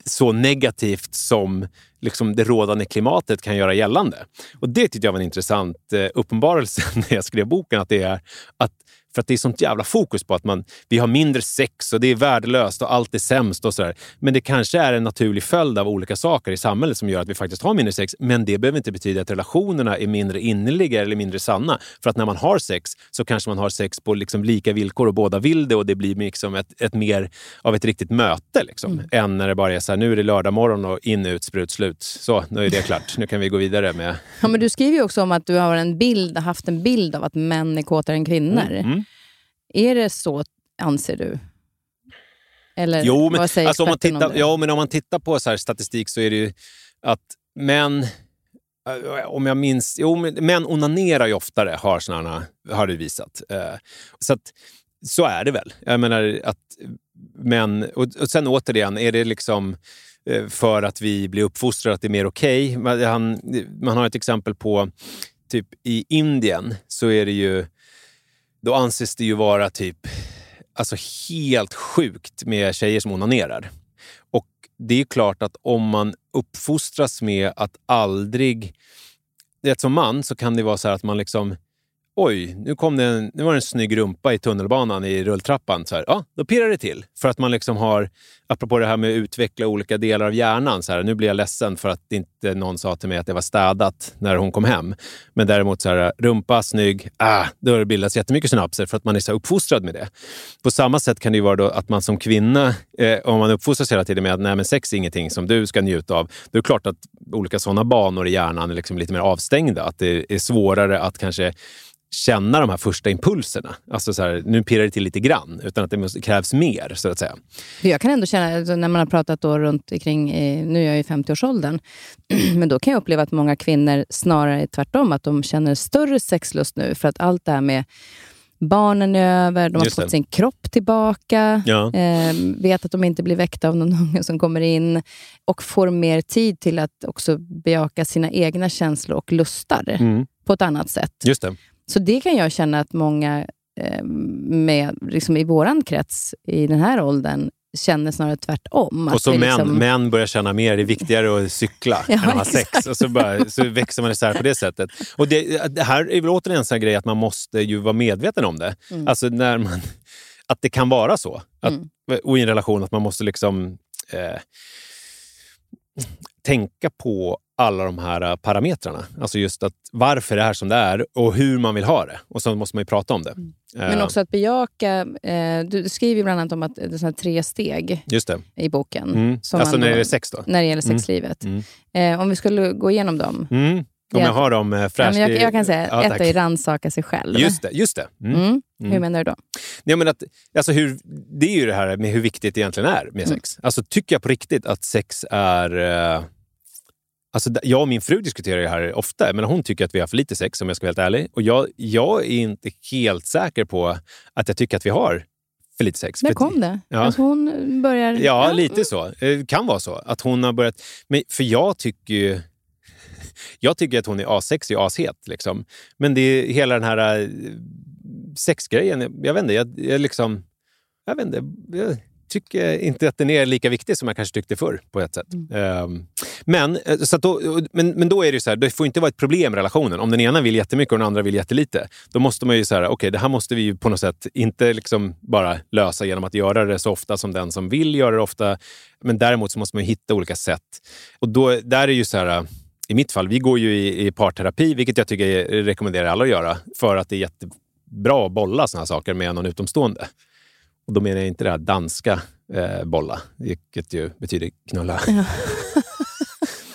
så negativt som liksom det rådande klimatet kan göra gällande. Och Det tyckte jag var en intressant eh, uppenbarelse när jag skrev boken. Att det är att för att det är sånt jävla fokus på att man, vi har mindre sex och det är värdelöst och allt är sämst. och sådär. Men det kanske är en naturlig följd av olika saker i samhället som gör att vi faktiskt har mindre sex. Men det behöver inte betyda att relationerna är mindre innerliga eller mindre sanna. För att när man har sex så kanske man har sex på liksom lika villkor och båda vill det och det blir liksom ett, ett mer av ett riktigt möte. Liksom, mm. Än när det bara är så här, nu är det lördag morgon och in, ut, sprut, slut. Så, nu är det klart. Nu kan vi gå vidare med... Ja, men du skriver ju också om att du har en bild, haft en bild av att män är kåtare än kvinnor. Mm. Mm. Är det så, anser du? Eller jo, men, vad säger alltså, om man tittar, om det? Ja, men om man tittar på så statistik så är det ju att män, eh, om jag minns... Jo, men män onanerar ju oftare, har, såna, har det visat. Eh, så att, så är det väl. Jag menar att män... Och, och sen återigen, är det liksom eh, för att vi blir uppfostrade att det är mer okej? Okay? Man, man har ett exempel på typ i Indien så är det ju... Då anses det ju vara typ alltså helt sjukt med tjejer som onanerar. Och det är klart att om man uppfostras med att aldrig... Det som man så kan det vara så att man liksom oj, nu, kom det en, nu var det en snygg rumpa i tunnelbanan i rulltrappan. Så här, ja, då pirrar det till. För att man liksom har, apropå det här med att utveckla olika delar av hjärnan. Så här, nu blir jag ledsen för att inte någon sa till mig att det var städat när hon kom hem. Men däremot, så här, rumpa, snygg, ah, då har det bildats jättemycket synapser för att man är så uppfostrad med det. På samma sätt kan det ju vara då att man som kvinna, eh, om man uppfostras hela tiden med att nej, men sex är ingenting som du ska njuta av. Då är det klart att olika sådana banor i hjärnan är liksom lite mer avstängda. Att det är svårare att kanske känna de här första impulserna. Alltså så här, nu pirrar det till lite grann, utan att det måste, krävs mer. så att säga. Jag kan ändå känna, alltså, när man har pratat då runt kring, eh, nu är jag i 50-årsåldern, men då kan jag uppleva att många kvinnor snarare är tvärtom, att de känner större sexlust nu, för att allt det här med barnen är över, de har Just fått det. sin kropp tillbaka, ja. eh, vet att de inte blir väckta av någon unge som kommer in och får mer tid till att också bejaka sina egna känslor och lustar mm. på ett annat sätt. Just det. Så det kan jag känna att många eh, med, liksom i vår krets i den här åldern känner snarare tvärtom. Och så män, liksom... män börjar känna mer, det är viktigare att cykla ja, än att ha sex. Och så, bara, så växer man isär på det sättet. Och det, det här är väl återigen en sån grej att man måste ju vara medveten om det. Mm. Alltså när man, att det kan vara så. Att, mm. Och i en relation att man måste liksom eh, tänka på alla de här äh, parametrarna. Alltså just att varför det är som det är och hur man vill ha det. Och så måste man ju prata om det. Mm. Men äh. också att bejaka... Eh, du skriver bland annat om att det är tre steg i boken. Mm. Alltså när det gäller sex då? När det gäller mm. sexlivet. Mm. Eh, om vi skulle gå igenom dem. Mm. Om jag har dem eh, fräscht. Ja, jag, jag, kan säga ja, ett är rannsaka sig själv. Just det. Just det. Mm. Mm. Hur mm. menar du då? Ja, men att, alltså hur, det är ju det här med hur viktigt det egentligen är med sex. Alltså, tycker jag på riktigt att sex är... Eh, Alltså, jag och min fru diskuterar det här ofta, men hon tycker att vi har för lite sex om jag ska vara helt ärlig. Och jag, jag är inte helt säker på att jag tycker att vi har för lite sex. När kom det? Ja. Alltså hon börjar... Ja, lite så. Det eh, kan vara så. Att hon har börjat... Men, för jag tycker ju... Jag tycker att hon är assexig och ashet. Liksom. Men det är hela den här äh, sexgrejen. Jag vet inte, jag, jag liksom... Jag vet inte. Jag, tycker inte att den är lika viktig som jag kanske tyckte förr på ett sätt. Mm. Um, men, eh, så då, men, men då är det så här, det får inte vara ett problem i relationen. Om den ena vill jättemycket och den andra vill jättelite, då måste man ju säga, okej, okay, det här måste vi på något sätt inte liksom bara lösa genom att göra det så ofta som den som vill göra det ofta. Men däremot så måste man hitta olika sätt. Och då, där är ju så här, i mitt fall, vi går ju i, i parterapi, vilket jag tycker jag rekommenderar alla att göra, för att det är jättebra att bolla såna här saker med någon utomstående. Och då menar jag inte det här danska eh, bolla, vilket ju betyder knulla. Ja.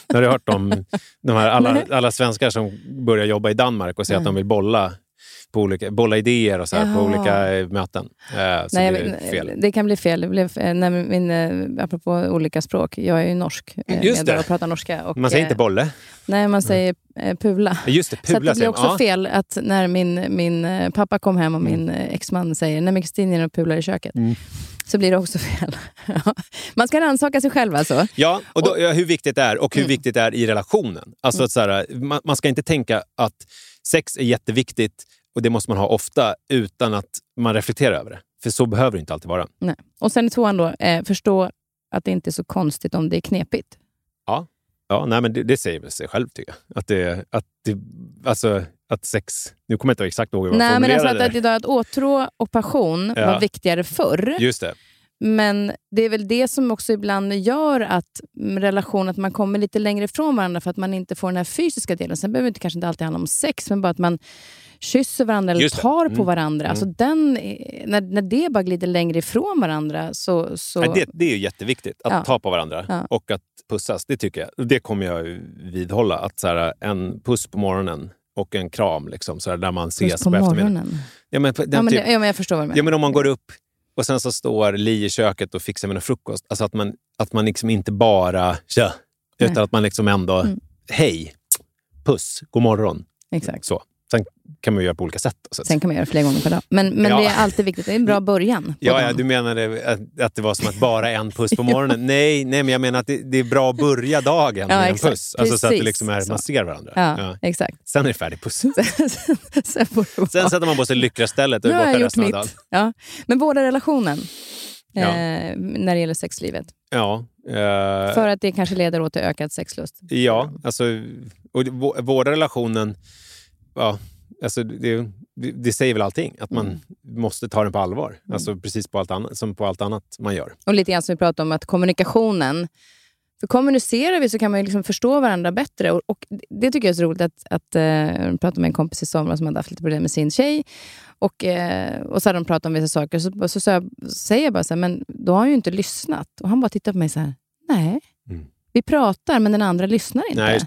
Har du hört om de här alla, alla svenskar som börjar jobba i Danmark och säger mm. att de vill bolla på olika, bolla idéer och så här, på olika eh, möten. Eh, Nej, det, fel. det kan bli fel. Det blev, eh, när min, eh, apropå olika språk, jag är ju norsk. Just det. Och pratar norska. Och, man säger inte bolle? Nej, man säger mm. pula. Just det, pula så det blir också ja. fel att när min, min pappa kom hem och mm. min exman säger Nej men Kristin är och pular i köket. Mm så blir det också fel. Man ska rannsaka sig själv alltså. Ja, och, då, hur viktigt det är och hur mm. viktigt det är i relationen. Alltså, mm. så här, man, man, ska inte tänka att sex är jätteviktigt och det måste man ha ofta utan att man reflekterar över det. För så behöver det inte alltid vara. Nej. Och sen tvåan då, eh, förstå att det inte är så konstigt om det är knepigt. Ja, ja nej, men det, det säger väl sig själv tycker jag. Att, det, att, det, alltså, att sex... Nu kommer jag inte exakt ihåg hur man Nej, men alltså att, att, att åtrå och passion ja. var viktigare förr. Just det. Men det är väl det som också ibland gör att relation, att man kommer lite längre ifrån varandra för att man inte får den här fysiska delen. Sen behöver det inte, kanske inte alltid handla om sex, men bara att man kysser varandra eller tar mm. på varandra. Mm. Alltså den, när, när det bara glider längre ifrån varandra så... så... Ja, det, det är jätteviktigt, att ja. ta på varandra ja. och att pussas. Det tycker jag. Det kommer jag vidhålla. Att så här, en puss på morgonen och en kram liksom, så här, där man ses puss på, på morgonen? Ja, men, den, ja, men, typ, ja, men jag förstår vad du menar. Ja, men om man går upp och sen så står Li i köket och fixar med en frukost. Alltså att man, att man liksom inte bara tja, utan att man liksom ändå mm. hej, puss, god morgon. Exakt. Så. Kan man göra på olika sätt. Så Sen kan man göra flera gånger per dag. Men, men Ja. det är alltid viktigt. Det är en bra början. Ja, ja, du menade att, att det var som att bara en puss på morgonen. nej, nej, men jag menar att det, det är bra att börja dagen Ja, med en exakt. puss. Alltså, så att det liksom är, man ser varandra. Ja, Ja. exakt. Sen är det färdig puss. Sen. Sen sätter man på sig lyckrastället och är borta resten av dagen. Ja. Men vårda relationen Ja. eh, när det gäller sexlivet. Ja, eh, För att det kanske leder åt till ökad sexlust. ja alltså, och vårda relationen, ja, alltså det, det, säger väl allting. Att man Mm. måste ta den på allvar. Alltså precis på allt annat, som på allt annat man gör. Och lite grann som vi pratade om, att kommunikationen... För kommunicerar vi så kan man liksom förstå varandra bättre. Och, och Det tycker jag är så roligt. att, att eh, Jag pratade med en kompis i somras som hade haft lite problem med sin tjej. Och, eh, och så hade de pratat om vissa saker. Så, så, så, jag, säger jag bara så här, men då har han ju inte lyssnat. Och han bara tittar på mig så här, nej. Mm. Vi pratar, men den andra lyssnar inte. Nej.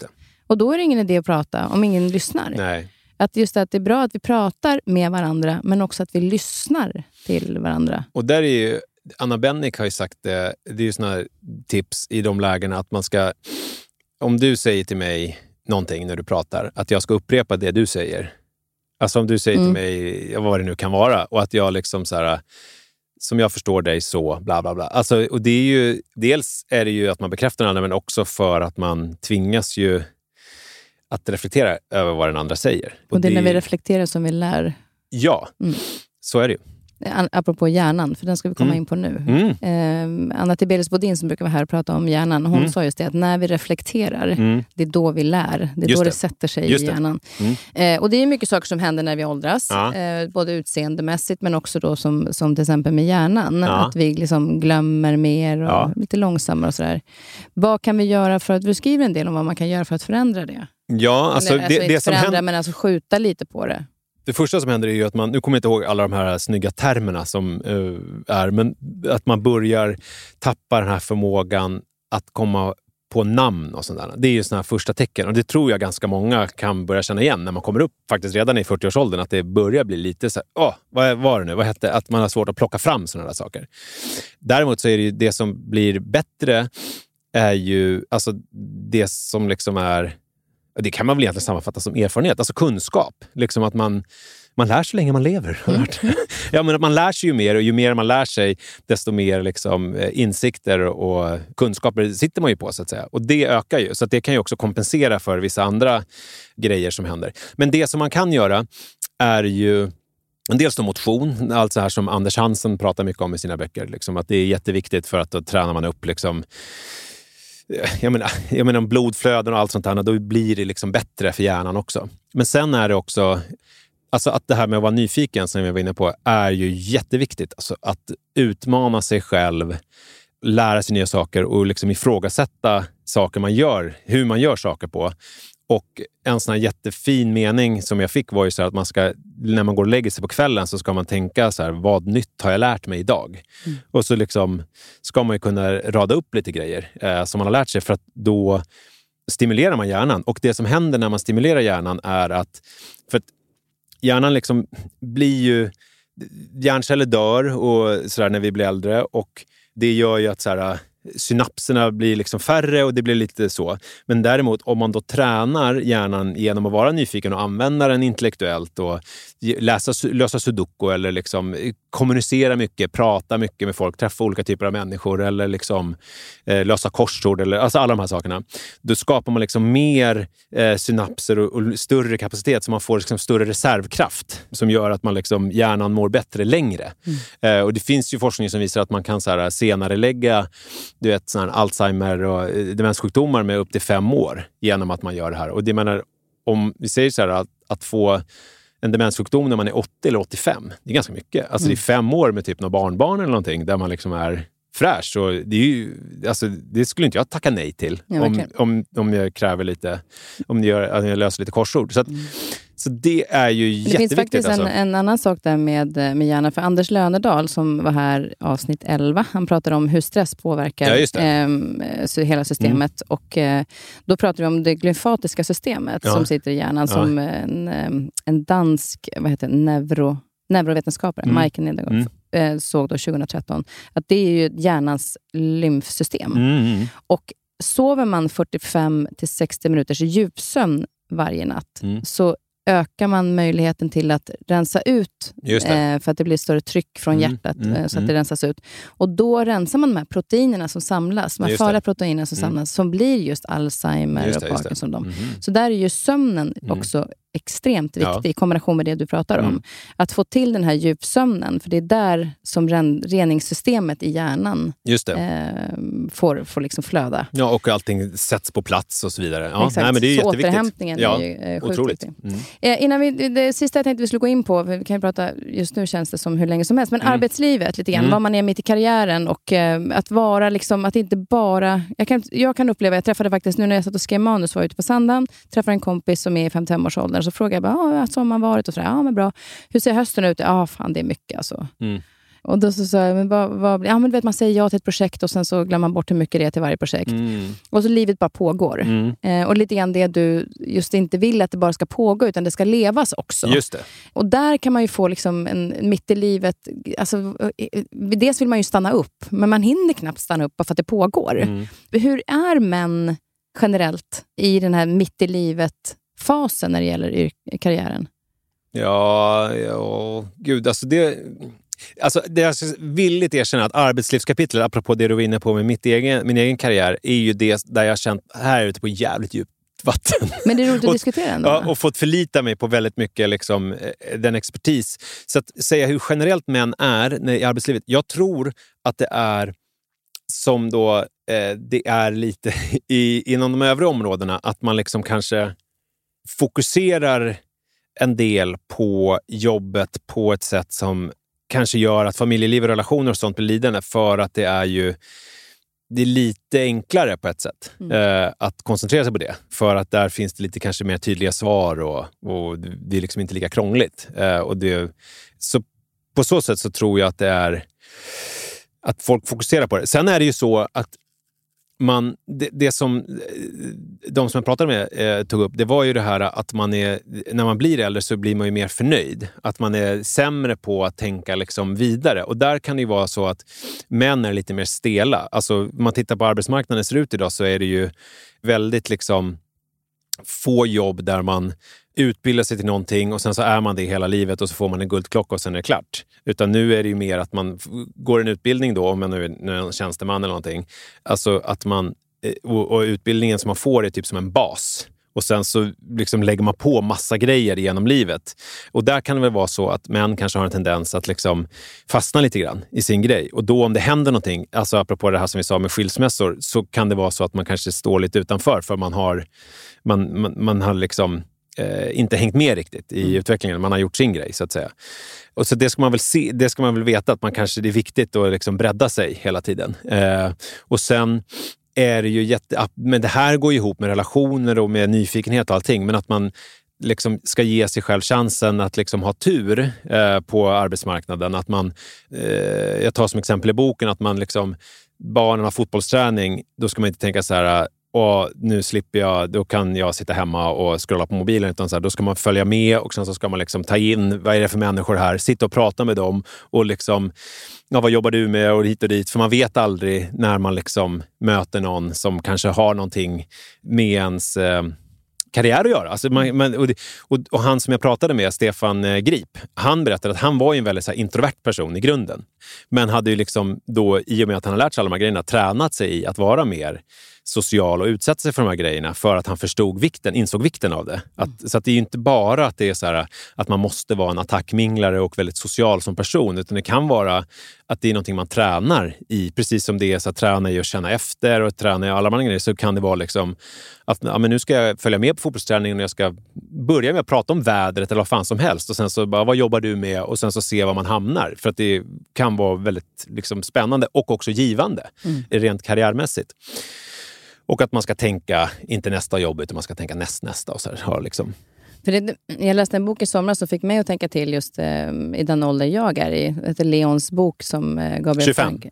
Och då är det ingen idé att prata om ingen lyssnar. Nej. Att just att det är bra att vi pratar med varandra, men också att vi lyssnar till varandra. Och där är ju, Anna Bennick har ju sagt det, det är ju såna här tips i de lägena att man ska, om du säger till mig någonting när du pratar, att jag ska upprepa det du säger. Alltså om du säger Mm. till mig, vad det nu kan vara, och att jag liksom så här, som jag förstår dig så, bla bla bla. Alltså, och det är ju, dels är det ju att man bekräftar den andra, men också för att man tvingas ju att reflektera över vad den andra säger. Och det är när vi reflekterar som vi lär. Ja, Mm. så är det ju. Apropå hjärnan, för den ska vi komma Mm. in på nu. Mm. Eh, Anna Tibelius Bodin som brukar vara här och prata om hjärnan, hon Mm. sa just det att när vi reflekterar, Mm. det är då vi lär. Det är Just då det. det. sätter sig Just i det. hjärnan. Mm. Eh, och det är mycket saker som händer när vi åldras. Ja. Eh, både utseendemässigt men också då som, som till exempel med hjärnan. Ja. Att vi liksom glömmer mer och Ja. lite långsammare och sådär. Vad kan vi göra för att, du skriver en del om vad man kan göra för att förändra det. Ja, alltså, Eller, det, inte det som förändra händer... men alltså skjuta lite på det. Det första som händer är ju att man, nu kommer jag inte ihåg alla de här snygga termerna som eh, är, men att man börjar tappa den här förmågan att komma på namn och sånt där. Det är ju såna här första tecken och det tror jag ganska många kan börja känna igen när man kommer upp faktiskt redan i 40-årsåldern. Att det börjar bli lite så här, åh, vad var det nu? Vad hette Att man har svårt att plocka fram sådana där saker. Däremot så är det ju det som blir bättre är ju alltså det som liksom är det kan man väl egentligen sammanfatta som erfarenhet, alltså kunskap. Liksom att man, man lär så länge man lever. hört. ja, men att man lär sig ju mer och ju mer man lär sig, desto mer liksom, eh, insikter och kunskaper sitter man ju på. så att säga. Och det ökar ju, så det kan ju också kompensera för vissa andra grejer som händer. Men det som man kan göra är ju Dels då motion, allt så här som Anders Hansen pratar mycket om i sina böcker. Liksom, att det är jätteviktigt för att då tränar man upp liksom, jag menar, jag menar blodflöden och allt sånt där, då blir det liksom bättre för hjärnan också. Men sen är det också, alltså att det här med att vara nyfiken som jag var inne på, är ju jätteviktigt. Alltså att utmana sig själv, lära sig nya saker och liksom ifrågasätta saker man gör, hur man gör saker på. Och en sån jättefin mening som jag fick var ju så att man ska, när man går och lägger sig på kvällen så ska man tänka så här, vad nytt har jag lärt mig idag? Och så liksom ska man ju kunna rada upp lite grejer eh, som man har lärt sig för att då stimulerar man hjärnan. Och det som händer när man stimulerar hjärnan är att, för att hjärnan liksom blir ju, hjärnceller dör och så när vi blir äldre och det gör ju att så här, synapserna blir liksom färre och det blir lite så. Men däremot om man då tränar hjärnan genom att vara nyfiken och använda den intellektuellt och läsa, lösa sudoku eller liksom eh, kommunicera mycket, prata mycket med folk, träffa olika typer av människor eller liksom, eh, lösa korsord, eller, alltså alla de här sakerna. Då skapar man liksom mer eh, synapser och, och större kapacitet så man får liksom större reservkraft som gör att man liksom, hjärnan mår bättre längre. Eh, och Det finns ju forskning som visar att man kan så här, senare lägga du vet, sån Alzheimer och eh, demenssjukdomar med upp till fem år genom att man gör det här. Och det menar, om vi säger så här att, att få en demenssjukdom när man är 80 eller 85, det är ganska mycket. Alltså det är fem år med typ några barnbarn eller någonting där man liksom är fräsch. Och det, är ju, alltså, det skulle inte jag tacka nej till Ja, om, om, om jag kräver lite, om jag, att jag löser lite korsord. Så, att, så det är ju Mm. Det finns jätteviktigt. faktiskt en, alltså. en annan sak där med, eh, med hjärnan. För Anders Lönedal som var här avsnitt 11, han pratade om hur stress påverkar Ja, så hela systemet. Och, eh, då pratade vi om det glymfatiska systemet Ja. som sitter i hjärnan. Ja. Som en, ehm, en dansk vad heter det, neuro, neurovetenskapare, Mm. Michael Nedergaard, Mm. eh, såg då 2013 att det är ju hjärnans lymfsystem. Mm, mm. Och sover man 45 till 60 minuters djupsömn varje natt, Mm. så ökar man möjligheten till att rensa ut, eh, för att det blir större tryck från Mm, hjärtat, mm, eh, så att mm. det rensas ut. Och då rensar man de här proteinerna som samlas, de här farliga proteiner som Mm. samlas, som blir just Alzheimer Just och det, det. Parkinson. Mhm. Så där är ju sömnen Mm. också extremt Ja. viktig i kombination med det du pratar om. Mm. Att få till den här djupsömnen, för det är där som ren, reningssystemet i hjärnan eh, får, får liksom flöda. Ja, och allting sätts på plats och så vidare. Ja, Exakt. nej, men det är så jätteviktigt. återhämtningen ja, är ju eh, sjukt Otroligt. viktig. Mm. Eh, innan vi, det sista jag tänkte vi skulle gå in på, vi kan ju prata, just nu känns det som hur länge som helst, men Mm. arbetslivet lite grann, Mm. var man är mitt i karriären och eh, att vara liksom, att inte bara... Jag kan, jag kan uppleva, jag träffade faktiskt, nu när jag satt och skrev manus var jag ute på Sandhamn, träffade en kompis som är i 55-årsåldern, så frågade jag bara, ah, hur har sommaren varit? Och så, ja men bra. Hur ser hösten ut? Ja, fan det är mycket alltså. Mm. Och då så sa jag, men vad, vad, ja, men vet, man säger ja till ett projekt och sen så glömmer man bort hur mycket det är till varje projekt. Mm. Och så livet bara pågår. Mm. Eh, och lite grann det du just inte vill att det bara ska pågå, utan det ska levas också. Just det. Och där kan man ju få liksom en mitt i livet... Alltså, eh, eh, dels vill man ju stanna upp, men man hinner knappt stanna upp bara för att det pågår. Mm. Hur är män generellt i den här mitt i livet-fasen när det gäller karriären? Ja, ja, gud. Alltså det, alltså det jag villigt erkänna att arbetslivskapitlet, apropå det du var inne på med mitt egen, min egen karriär, är ju det där jag känt, här är ute på jävligt djupt vatten. Men det är roligt att Och- diskutera ändå. Ja, och fått förlita mig på väldigt mycket liksom, eh, den expertis. Så att säga hur generellt män är i arbetslivet. Jag tror att det är som då eh, det är lite i, inom de övriga områdena, att man liksom kanske fokuserar en del på jobbet på ett sätt som kanske gör att familjeliv och relationer och sånt blir lidande för att det är ju det är lite enklare på ett sätt eh, att koncentrera sig på det. För att där finns det lite kanske mer tydliga svar och, och det är liksom inte lika krångligt. Eh, och det, så på så sätt så tror jag att det är att folk fokuserar på det. Sen är det ju så att man, det, det som eh, de som jag pratade med eh, tog upp, det var ju det här att man är, när man blir äldre så blir man ju mer förnöjd. Att man är sämre på att tänka liksom vidare. Och där kan det ju vara så att män är lite mer stela. Alltså, om man tittar på arbetsmarknaden ser ut idag så är det ju väldigt liksom få jobb där man utbilda sig till någonting och sen så är man det hela livet och så får man en guldklocka och sen är det klart. Utan nu är det ju mer att man går en utbildning då, om man nu är en tjänsteman eller någonting. Alltså att man, eh, och, och utbildningen som man får är typ som en bas. Och sen så liksom lägger man på massa grejer genom livet. Och där kan det väl vara så att män kanske har en tendens att liksom fastna lite grann i sin grej. Och då om det händer någonting, alltså apropå det här som vi sa med skilsmässor, så kan det vara så att man kanske står lite utanför för man har, man, man, man har liksom eh, inte hängt med riktigt i utvecklingen. Man har gjort sin grej så att säga. Och så det ska man väl, se, det ska man väl veta att man kanske det är viktigt att liksom bredda sig hela tiden. Eh, och sen är det ju jätte... Men det här går ju ihop med relationer och med nyfikenhet och allting. Men att man liksom ska ge sig själv chansen att liksom ha tur eh, på arbetsmarknaden. Att man, eh, jag tar som exempel i boken att man liksom, barnen har fotbollsträning, då ska man inte tänka så här och nu slipper jag, då kan jag sitta hemma och scrolla på mobilen. Utan så här, då ska man följa med och sen så ska man liksom ta in, vad är det för människor här? Sitta och prata med dem och liksom, ja, vad jobbar du med och hit och dit? För man vet aldrig när man liksom möter någon som kanske har någonting med ens eh, karriär att göra. Alltså man, man, och, och, och han som jag pratade med, Stefan eh, Grip, han berättade att han var ju en väldigt så här, introvert person i grunden. Men hade ju liksom då, i och med att han har lärt sig alla de här grejerna, tränat sig i att vara mer social och utsätta sig för de här grejerna för att han förstod vikten, insåg vikten av det. Att, Så att det är inte bara att, det är så här, att man måste vara en attackminglare och väldigt social som person, utan det kan vara att det är någonting man tränar i. Precis som det är så att träna i att känna efter och träna i alla andra grejer, så kan det vara liksom att ja, men nu ska jag följa med på fotbollsträningen och jag ska börja med att prata om vädret eller vad fan som helst. Och sen så bara, vad jobbar du med? Och sen så se var man hamnar. För att det kan vara väldigt liksom, spännande och också givande, rent karriärmässigt. Och att man ska tänka, inte nästa jobb, utan man ska tänka näst, nästa. Och så här, liksom. För det, jag läste en bok i somras som fick mig att tänka till just eh, i den ålder jag är i. Det heter Leons bok som eh, Gabriel 25. Frank...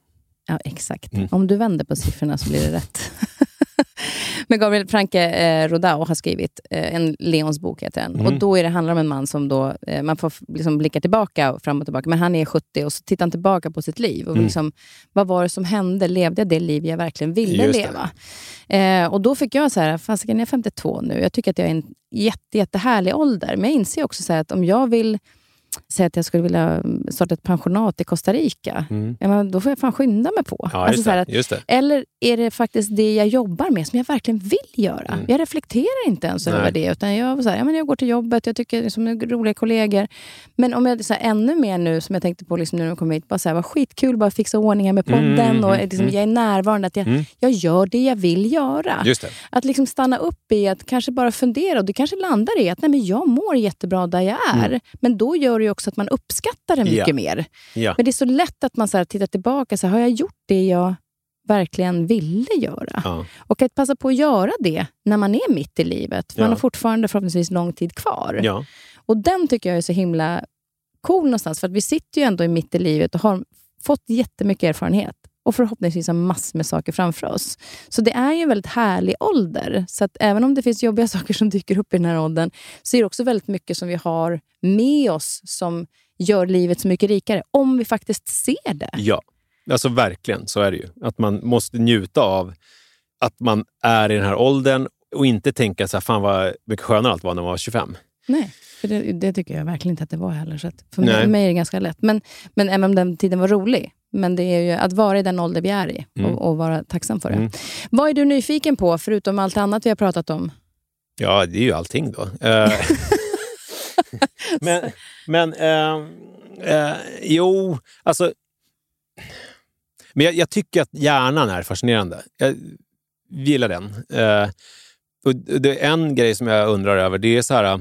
Ja, exakt. Mm. Om du vänder på siffrorna så blir det rätt. Men Gabriel Franke eh, Rodau har skrivit eh, en Leons bok, heter den. Mm. Och då är det, handlar det om en man som då, eh, man får liksom blicka tillbaka och fram och tillbaka. Men han är 70 och så tittar han tillbaka på sitt liv. Och Mm. liksom, vad var det som hände? Levde jag det liv jag verkligen ville leva? Eh, och då fick jag så här, fasiken jag är 52 nu. Jag tycker att jag är en jätte, jättehärlig ålder. Men jag inser också så att om jag vill säga att jag skulle vilja starta ett pensionat i Costa Rica, Mm. ja, men då får jag fan skynda mig på. Ja, Alltså att, eller är det faktiskt det jag jobbar med som jag verkligen vill göra? Mm. Jag reflekterar inte ens Nej. över det. Utan jag, så här, ja, men jag går till jobbet, jag tycker liksom, roliga kollegor. Men om jag så här, ännu mer nu, som jag tänkte på liksom, när jag kom hit, bara så här, vad skitkul bara fixa ordning här med podden. Mm, och mm, liksom, mm. Jag är närvarande, att jag, Mm. jag gör det jag vill göra. Att liksom stanna upp i att kanske bara fundera. Och det kanske landar i att nej, men jag mår jättebra där jag är. Men då gör det ju också att man uppskattar det mycket. Ja. mer. Ja. Men det är så lätt att man så här, tittar tillbaka. Så här, har jag gjort det jag verkligen ville göra? Ja. Och att passa på att göra det när man är mitt i livet. För Man har fortfarande förhoppningsvis lång tid kvar. Och den tycker jag är så himla cool någonstans. För att vi sitter ju ändå i mitt i livet och har fått jättemycket erfarenhet. Och förhoppningsvis har massor med saker framför oss. Så det är ju en väldigt härlig ålder. Så att även om det finns jobbiga saker som dyker upp i den här åldern, så är det också väldigt mycket som vi har med oss som gör livet så mycket rikare. Om vi faktiskt ser det. ja. Alltså verkligen, så är det ju. Att man måste njuta av att man är i den här åldern och inte tänka så här, fan vad mycket skönare allt var när man var 25. Nej, för det, det tycker jag verkligen inte att det var heller. Så för mig, mig är det ganska lätt. Men, men även om den tiden var rolig. Men det är ju att vara i den ålder vi är i Mm. och, och vara tacksam för det. Mm. Vad är du nyfiken på, förutom allt annat vi har pratat om? Ja, det är ju allting då. Eh, men men eh, eh, jo, alltså... Men jag, jag tycker att hjärnan är fascinerande. Jag gillar den. Eh, och det är en grej som jag undrar över. Det är så här eh,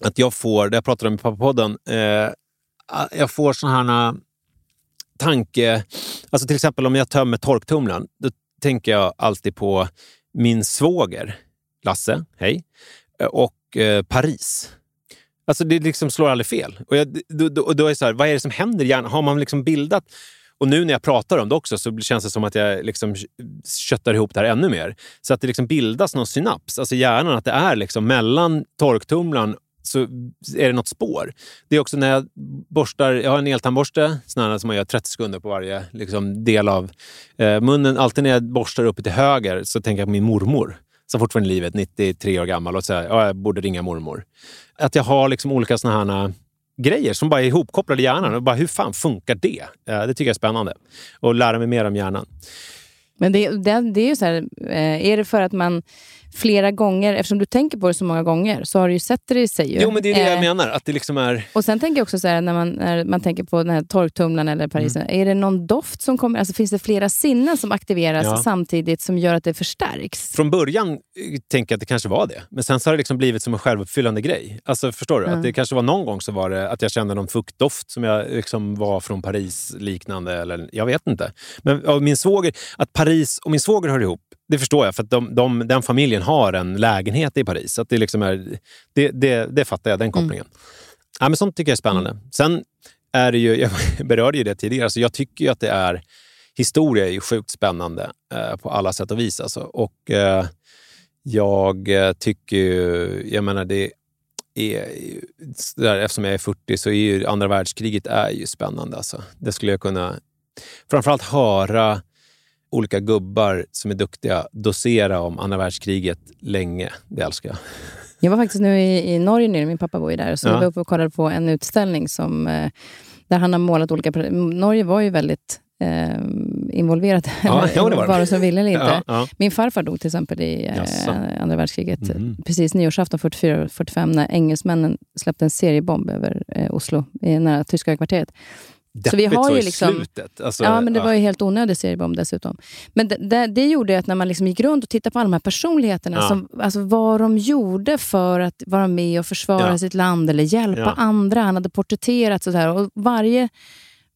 att jag får, det jag pratade om i pappapodden, eh, jag får såna här tanke... Alltså till exempel om jag tömmer torktumlaren, då tänker jag alltid på min svåger, Lasse, hej, och eh, Paris. Alltså det liksom slår aldrig fel. Och, jag, då, då, och då är det så här, vad är det som händer i hjärnan? Har man liksom bildat... Och nu när jag pratar om det också så känns det som att jag liksom köttar ihop det här ännu mer. Så att det liksom bildas någon synaps, alltså hjärnan, att det är liksom mellan torktumlaren så är det något spår. Det är också när jag borstar, jag har en eltandborste sån som man gör 30 sekunder på varje liksom, del av eh, munnen. Alltid när jag borstar uppe till höger så tänker jag på min mormor som fortfarande är i livet, 93 år gammal och säger ja, jag borde ringa mormor. Att jag har liksom olika såna här eh, grejer som bara är ihopkopplade i hjärnan. Och bara, hur fan funkar det? Eh, det tycker jag är spännande. Och lära mig mer om hjärnan. Men det, det, det är ju så här, eh, är det för att man flera gånger, eftersom du tänker på det så många gånger, så har du ju sett det i sig. ju. Jo, men det är det jag Eh, menar. Att det liksom är... Och sen tänker jag också så här, när man, när man tänker på den här torktumlaren eller Parisen, är det någon doft som kommer? Alltså finns det flera sinnen som aktiveras Ja. samtidigt som gör att det förstärks? Från början eh, tänker jag att det kanske var det. Men sen så har det liksom blivit som en självuppfyllande grej. Alltså, förstår du? Mm. Att det kanske var någon gång så var det att jag kände någon fuktdoft som jag liksom var från Paris liknande. Eller, jag vet inte. Men min svåger, att Paris och min svåger hör ihop, det förstår jag. För att de, de, den familjen har en lägenhet i Paris. Så det, liksom är, det, det, det fattar jag, den kopplingen. Ja, men sånt tycker jag är spännande. Sen är det ju, jag berörde ju det tidigare, så jag tycker ju att det är historia är ju sjukt spännande eh, på alla sätt och vis. Alltså. Och eh, jag tycker ju, jag menar det är där, eftersom jag är 40 så är ju andra världskriget är ju spännande. Alltså. Det skulle jag kunna framförallt höra olika gubbar som är duktiga dosera om andra världskriget länge. Det älskar jag. Jag var faktiskt nu i, i Norge nu, min pappa bor ju där, så Ja. jag var uppe och kollade på en utställning som, eh, där han har målat olika... Norge var ju väldigt eh, involverat, Ja, ja, det var vare sig ville eller inte. Ja. Min farfar dog till exempel i eh, andra världskriget. Mhm. Precis nyårsafton 44-45 när engelsmännen släppte en seriebomb över eh, Oslo, i nära tyska högkvarteret. Så vi har så ju liksom- slutet. Alltså, Ja, men det var ju helt onödig seriebomb dessutom. Men det, det, det gjorde att när man liksom gick runt och tittade på alla de här personligheterna, Ja. som, alltså vad de gjorde för att vara med och försvara Ja. sitt land eller hjälpa Ja. andra. Han hade porträtterat sådär. Och varje,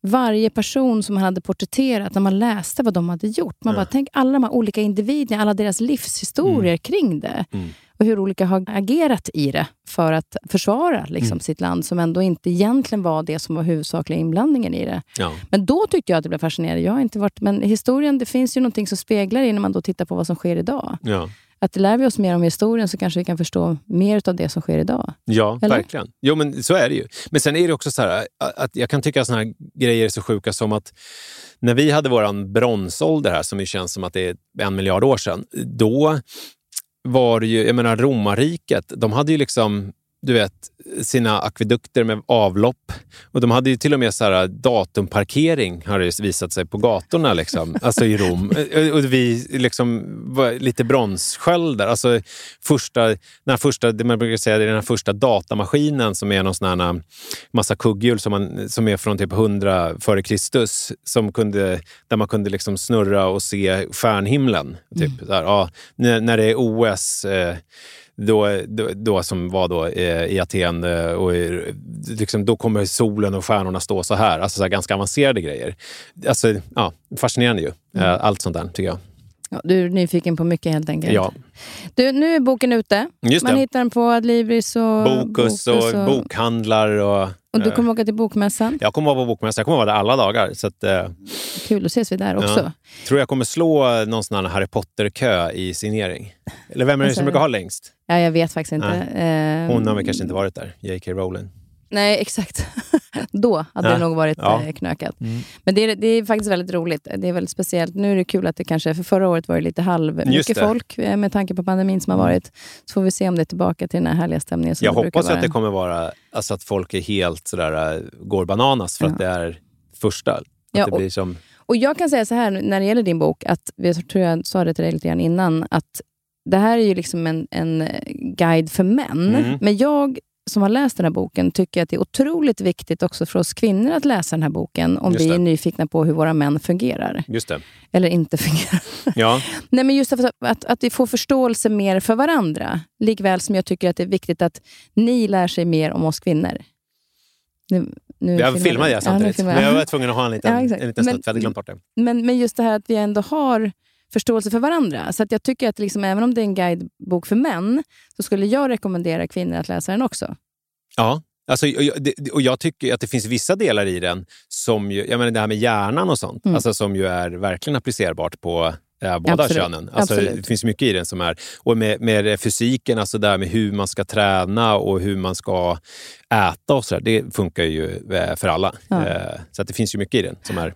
varje person som han hade porträtterat, när man läste vad de hade gjort, man Ja. bara tänk alla de här olika individerna, alla deras livshistorier kring det. Mm. Och hur olika har agerat i det för att försvara liksom, Mm. sitt land, som ändå inte egentligen var det som var huvudsakliga inblandningen i det. ja. Men då tyckte jag att det blev fascinerande. Jag har inte varit, men historien, det finns ju någonting som speglar det när man då tittar på vad som sker idag. Ja. Att lär vi oss mer om historien så kanske vi kan förstå mer av det som sker idag. Ja, Eller? verkligen. Jo, men så är det ju. Men sen är det också så här, att jag kan tycka att såna här grejer är så sjuka som att när vi hade vår bronsålder här, som ju känns som att det är en miljard år sedan, då var det ju, jag menar romarriket, de hade ju liksom du vet, sina akvedukter med avlopp. Och de hade ju till och med så här datumparkering har det visat sig på gatorna liksom, alltså i Rom. Och vi liksom var lite bronssköldar. Alltså första, den första, det man brukar säga, det är den här första datamaskinen som är någon sån här massa kugghjul som, man, som är från typ 100 före Kristus. Som kunde, där man kunde liksom snurra och se stjärnhimlen. Typ, mm. där, ja, när, när det är OS eh, då, då, då, som var då eh, i Aten. Eh, och liksom, då kommer solen och stjärnorna stå så här. Alltså så här ganska avancerade grejer. Alltså, ja, fascinerande ju. Mm. Eh, allt sånt där, tycker jag. Ja, du är nyfiken på mycket helt enkelt. Ja. Du, nu är boken ute. Man hittar den på Adlibris och Bokus, och, och bokhandlar. Och, och du kommer åka till Bokmässan? Jag kommer vara på Bokmässan. Jag kommer vara där alla dagar. Så att, eh, Kul, då ses vi där också. Ja. Tror jag kommer slå någon sån Harry Potter-kö i signering. Eller vem är det som brukar ha längst? Ja, jag vet faktiskt inte. Nej. Hon har väl kanske inte varit där, J.K. Rowling. Nej, exakt. Då hade ja. det nog varit ja. Eh, knökat. Mm. Men det är, det är faktiskt väldigt roligt. Det är väldigt speciellt. Nu är det kul att det kanske, för förra året var det lite halv mycket folk eh, med tanke på pandemin som har mm. varit. Så får vi se om det är tillbaka till den här härliga stämningen som Jag det hoppas att det kommer vara alltså att folk är helt sådär, eh, går bananas för ja. att det är första. Att ja, det blir som... och jag kan säga så här när det gäller din bok, att jag tror jag sa det till dig lite grann innan, att det här är ju liksom en, en guide för män. Mm. Men jag som har läst den här boken tycker att det är otroligt viktigt också för oss kvinnor att läsa den här boken om vi är nyfikna på hur våra män fungerar. Just det. Eller inte fungerar. Ja. Nej, men just att, att, att vi får förståelse mer för varandra. Likväl som jag tycker att det är viktigt att ni lär sig mer om oss kvinnor. Nu, nu jag filmade jag samtidigt, ja, men jag var tvungen att ha en liten, ja, en liten snutt, för jag hade glömt bort det. Men, men just det här att vi ändå har förståelse för varandra. Så att jag tycker att liksom, även om det är en guidebok för män, så skulle jag rekommendera kvinnor att läsa den också. Ja, Alltså, och jag tycker att det finns vissa delar i den, som ju, jag menar det här med hjärnan och sånt, mm. alltså, som ju är verkligen applicerbart på äh, båda Absolut. könen. Alltså, det finns mycket i den som är... Och med, med fysiken, alltså där med hur man ska träna och hur man ska äta och så där, det funkar ju äh, för alla. Ja. Äh, så att det finns ju mycket i den som är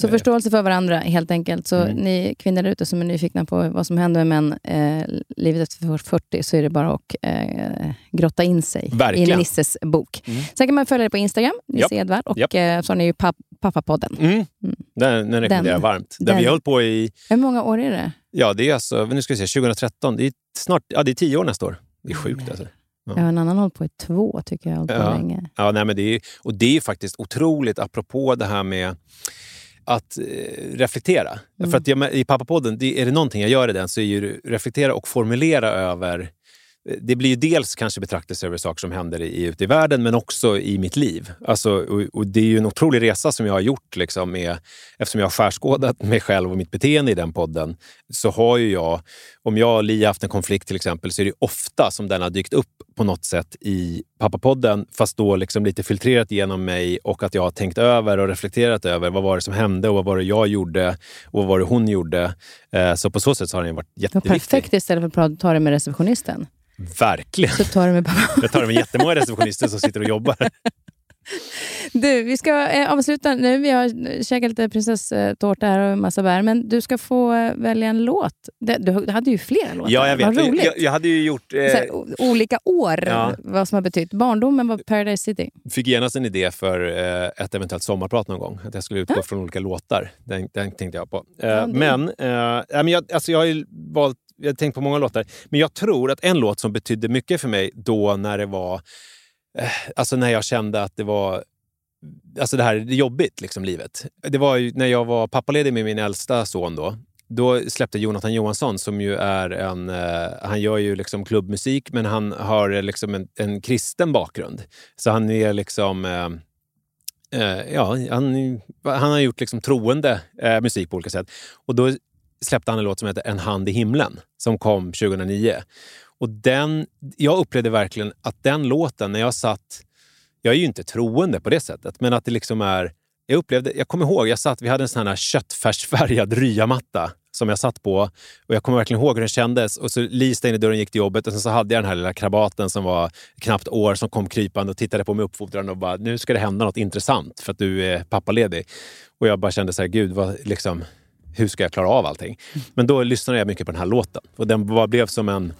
så förståelse för varandra helt enkelt. Så mm. ni kvinnor där ute som är nyfikna på vad som händer med män eh, livet efter 40 så är det bara att eh, grotta in sig Verkligen. i Nisses bok. Mm. Sen kan man följa det på Instagram, Nisse Edvard. Och Japp. eh, så har ni ju papp, Pappapodden. Mm. Mm. Den, den rekommenderar jag varmt. Den, vi har hållit på i... Hur många år är det? Ja, det är alltså, nu ska vi se, 2013. Det är snart, ja, det är tio år nästa år. Det är sjukt alltså. Ja. Ja, en annan har hållit på i två, tycker jag. Har ja. länge. Ja, nej, men det är, och det är faktiskt otroligt, apropå det här med att eh, reflektera. Mm. För att jag, I Pappapodden, det, är det någonting jag gör i den så är ju reflektera och formulera över eh, det blir ju dels kanske betraktelse över saker som händer i, ute i världen, men också i mitt liv. Alltså, och, och det är ju en otrolig resa som jag har gjort. Liksom, med, eftersom jag har skärskådat mig själv och mitt beteende i den podden, så har ju jag, om jag och Li haft en konflikt till exempel, så är det ofta som den har dykt upp på något sätt i Pappapodden, fast då liksom lite filtrerat genom mig och att jag har tänkt över och reflekterat över vad var det som hände och vad var det jag gjorde och vad var det hon gjorde. Eh, så på så sätt så har den varit jätteviktig. Perfekt istället för att ta det med receptionisten. Verkligen. Så tar det med pappa. Jag tar det med jättemånga receptionister som sitter och jobbar. Du, vi ska eh, avsluta nu. Vi har käkat lite prinsesstårta här och massa bär. Men du ska få eh, välja en låt. Du, du hade ju flera låtar. Ja, jag vet. Vad roligt. Jag, jag hade ju gjort... Eh... Här, olika år, ja. vad som har betytt. Barndomen var Paradise City. fick genast en idé för eh, ett eventuellt sommarprat någon gång. Att jag skulle utgå ja. från olika låtar. Den, den tänkte jag på. Ja, men men jag, alltså jag har valt... Jag har tänkt på många låtar. Men jag tror att en låt som betydde mycket för mig då när det var Eh, alltså när jag kände att det var alltså det här är jobbigt, liksom, livet. Det var när jag var pappaledig med min äldsta son. Då, då släppte Jonathan Johansson, som ju är en... Uh, han gör ju liksom klubbmusik, men han har eh, liksom en, en kristen bakgrund. Så han är liksom... Uh, uh, ja, han, han har gjort liksom troende musik på olika sätt. Och då släppte han en låt som heter En hand i himlen, som kom 2009. Och den, jag upplevde verkligen att den låten, när jag satt... Jag är ju inte troende på det sättet, men att det liksom är... Jag upplevde, jag kommer ihåg, jag satt, vi hade en sån här köttfärsfärgad ryamatta som jag satt på. Och Jag kommer verkligen ihåg hur den kändes. Och så Li stängde dörren gick till jobbet och sen så hade jag den här lilla krabaten som var knappt år som kom krypande och tittade på mig uppfordrande och bara nu ska det hända något intressant för att du är pappaledig. Och jag bara kände så här, gud, vad, liksom, hur ska jag klara av allting? Men då lyssnade jag mycket på den här låten och den bara blev som en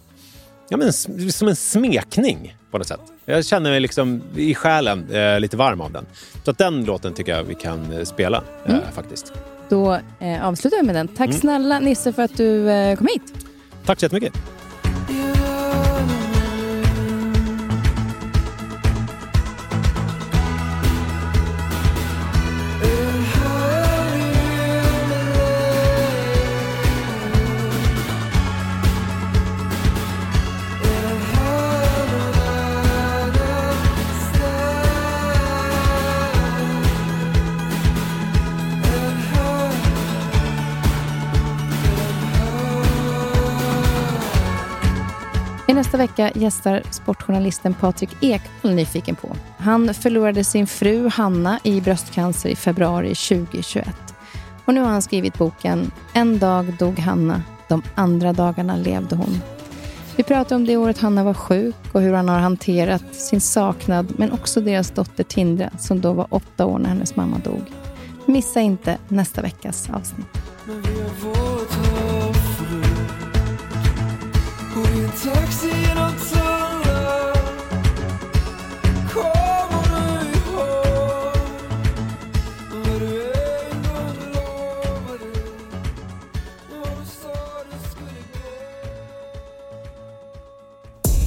ja, men, som en smekning på något sätt. Jag känner mig liksom i själen eh, lite varm av den. Så att den låten tycker jag vi kan eh, spela eh, mm. faktiskt. Då eh, avslutar vi med den. Tack mm. snälla Nisse för att du eh, kom hit. Tack så jättemycket. Nästa vecka gästar sportjournalisten Patrik Ekholm Nyfiken på. Han förlorade sin fru Hanna i bröstcancer i februari 2021. Och nu har han skrivit boken En dag dog Hanna, de andra dagarna levde hon. Vi pratar om det året Hanna var sjuk och hur han har hanterat sin saknad men också deras dotter Tindra som då var åtta år när hennes mamma dog. Missa inte nästa veckas avsnitt.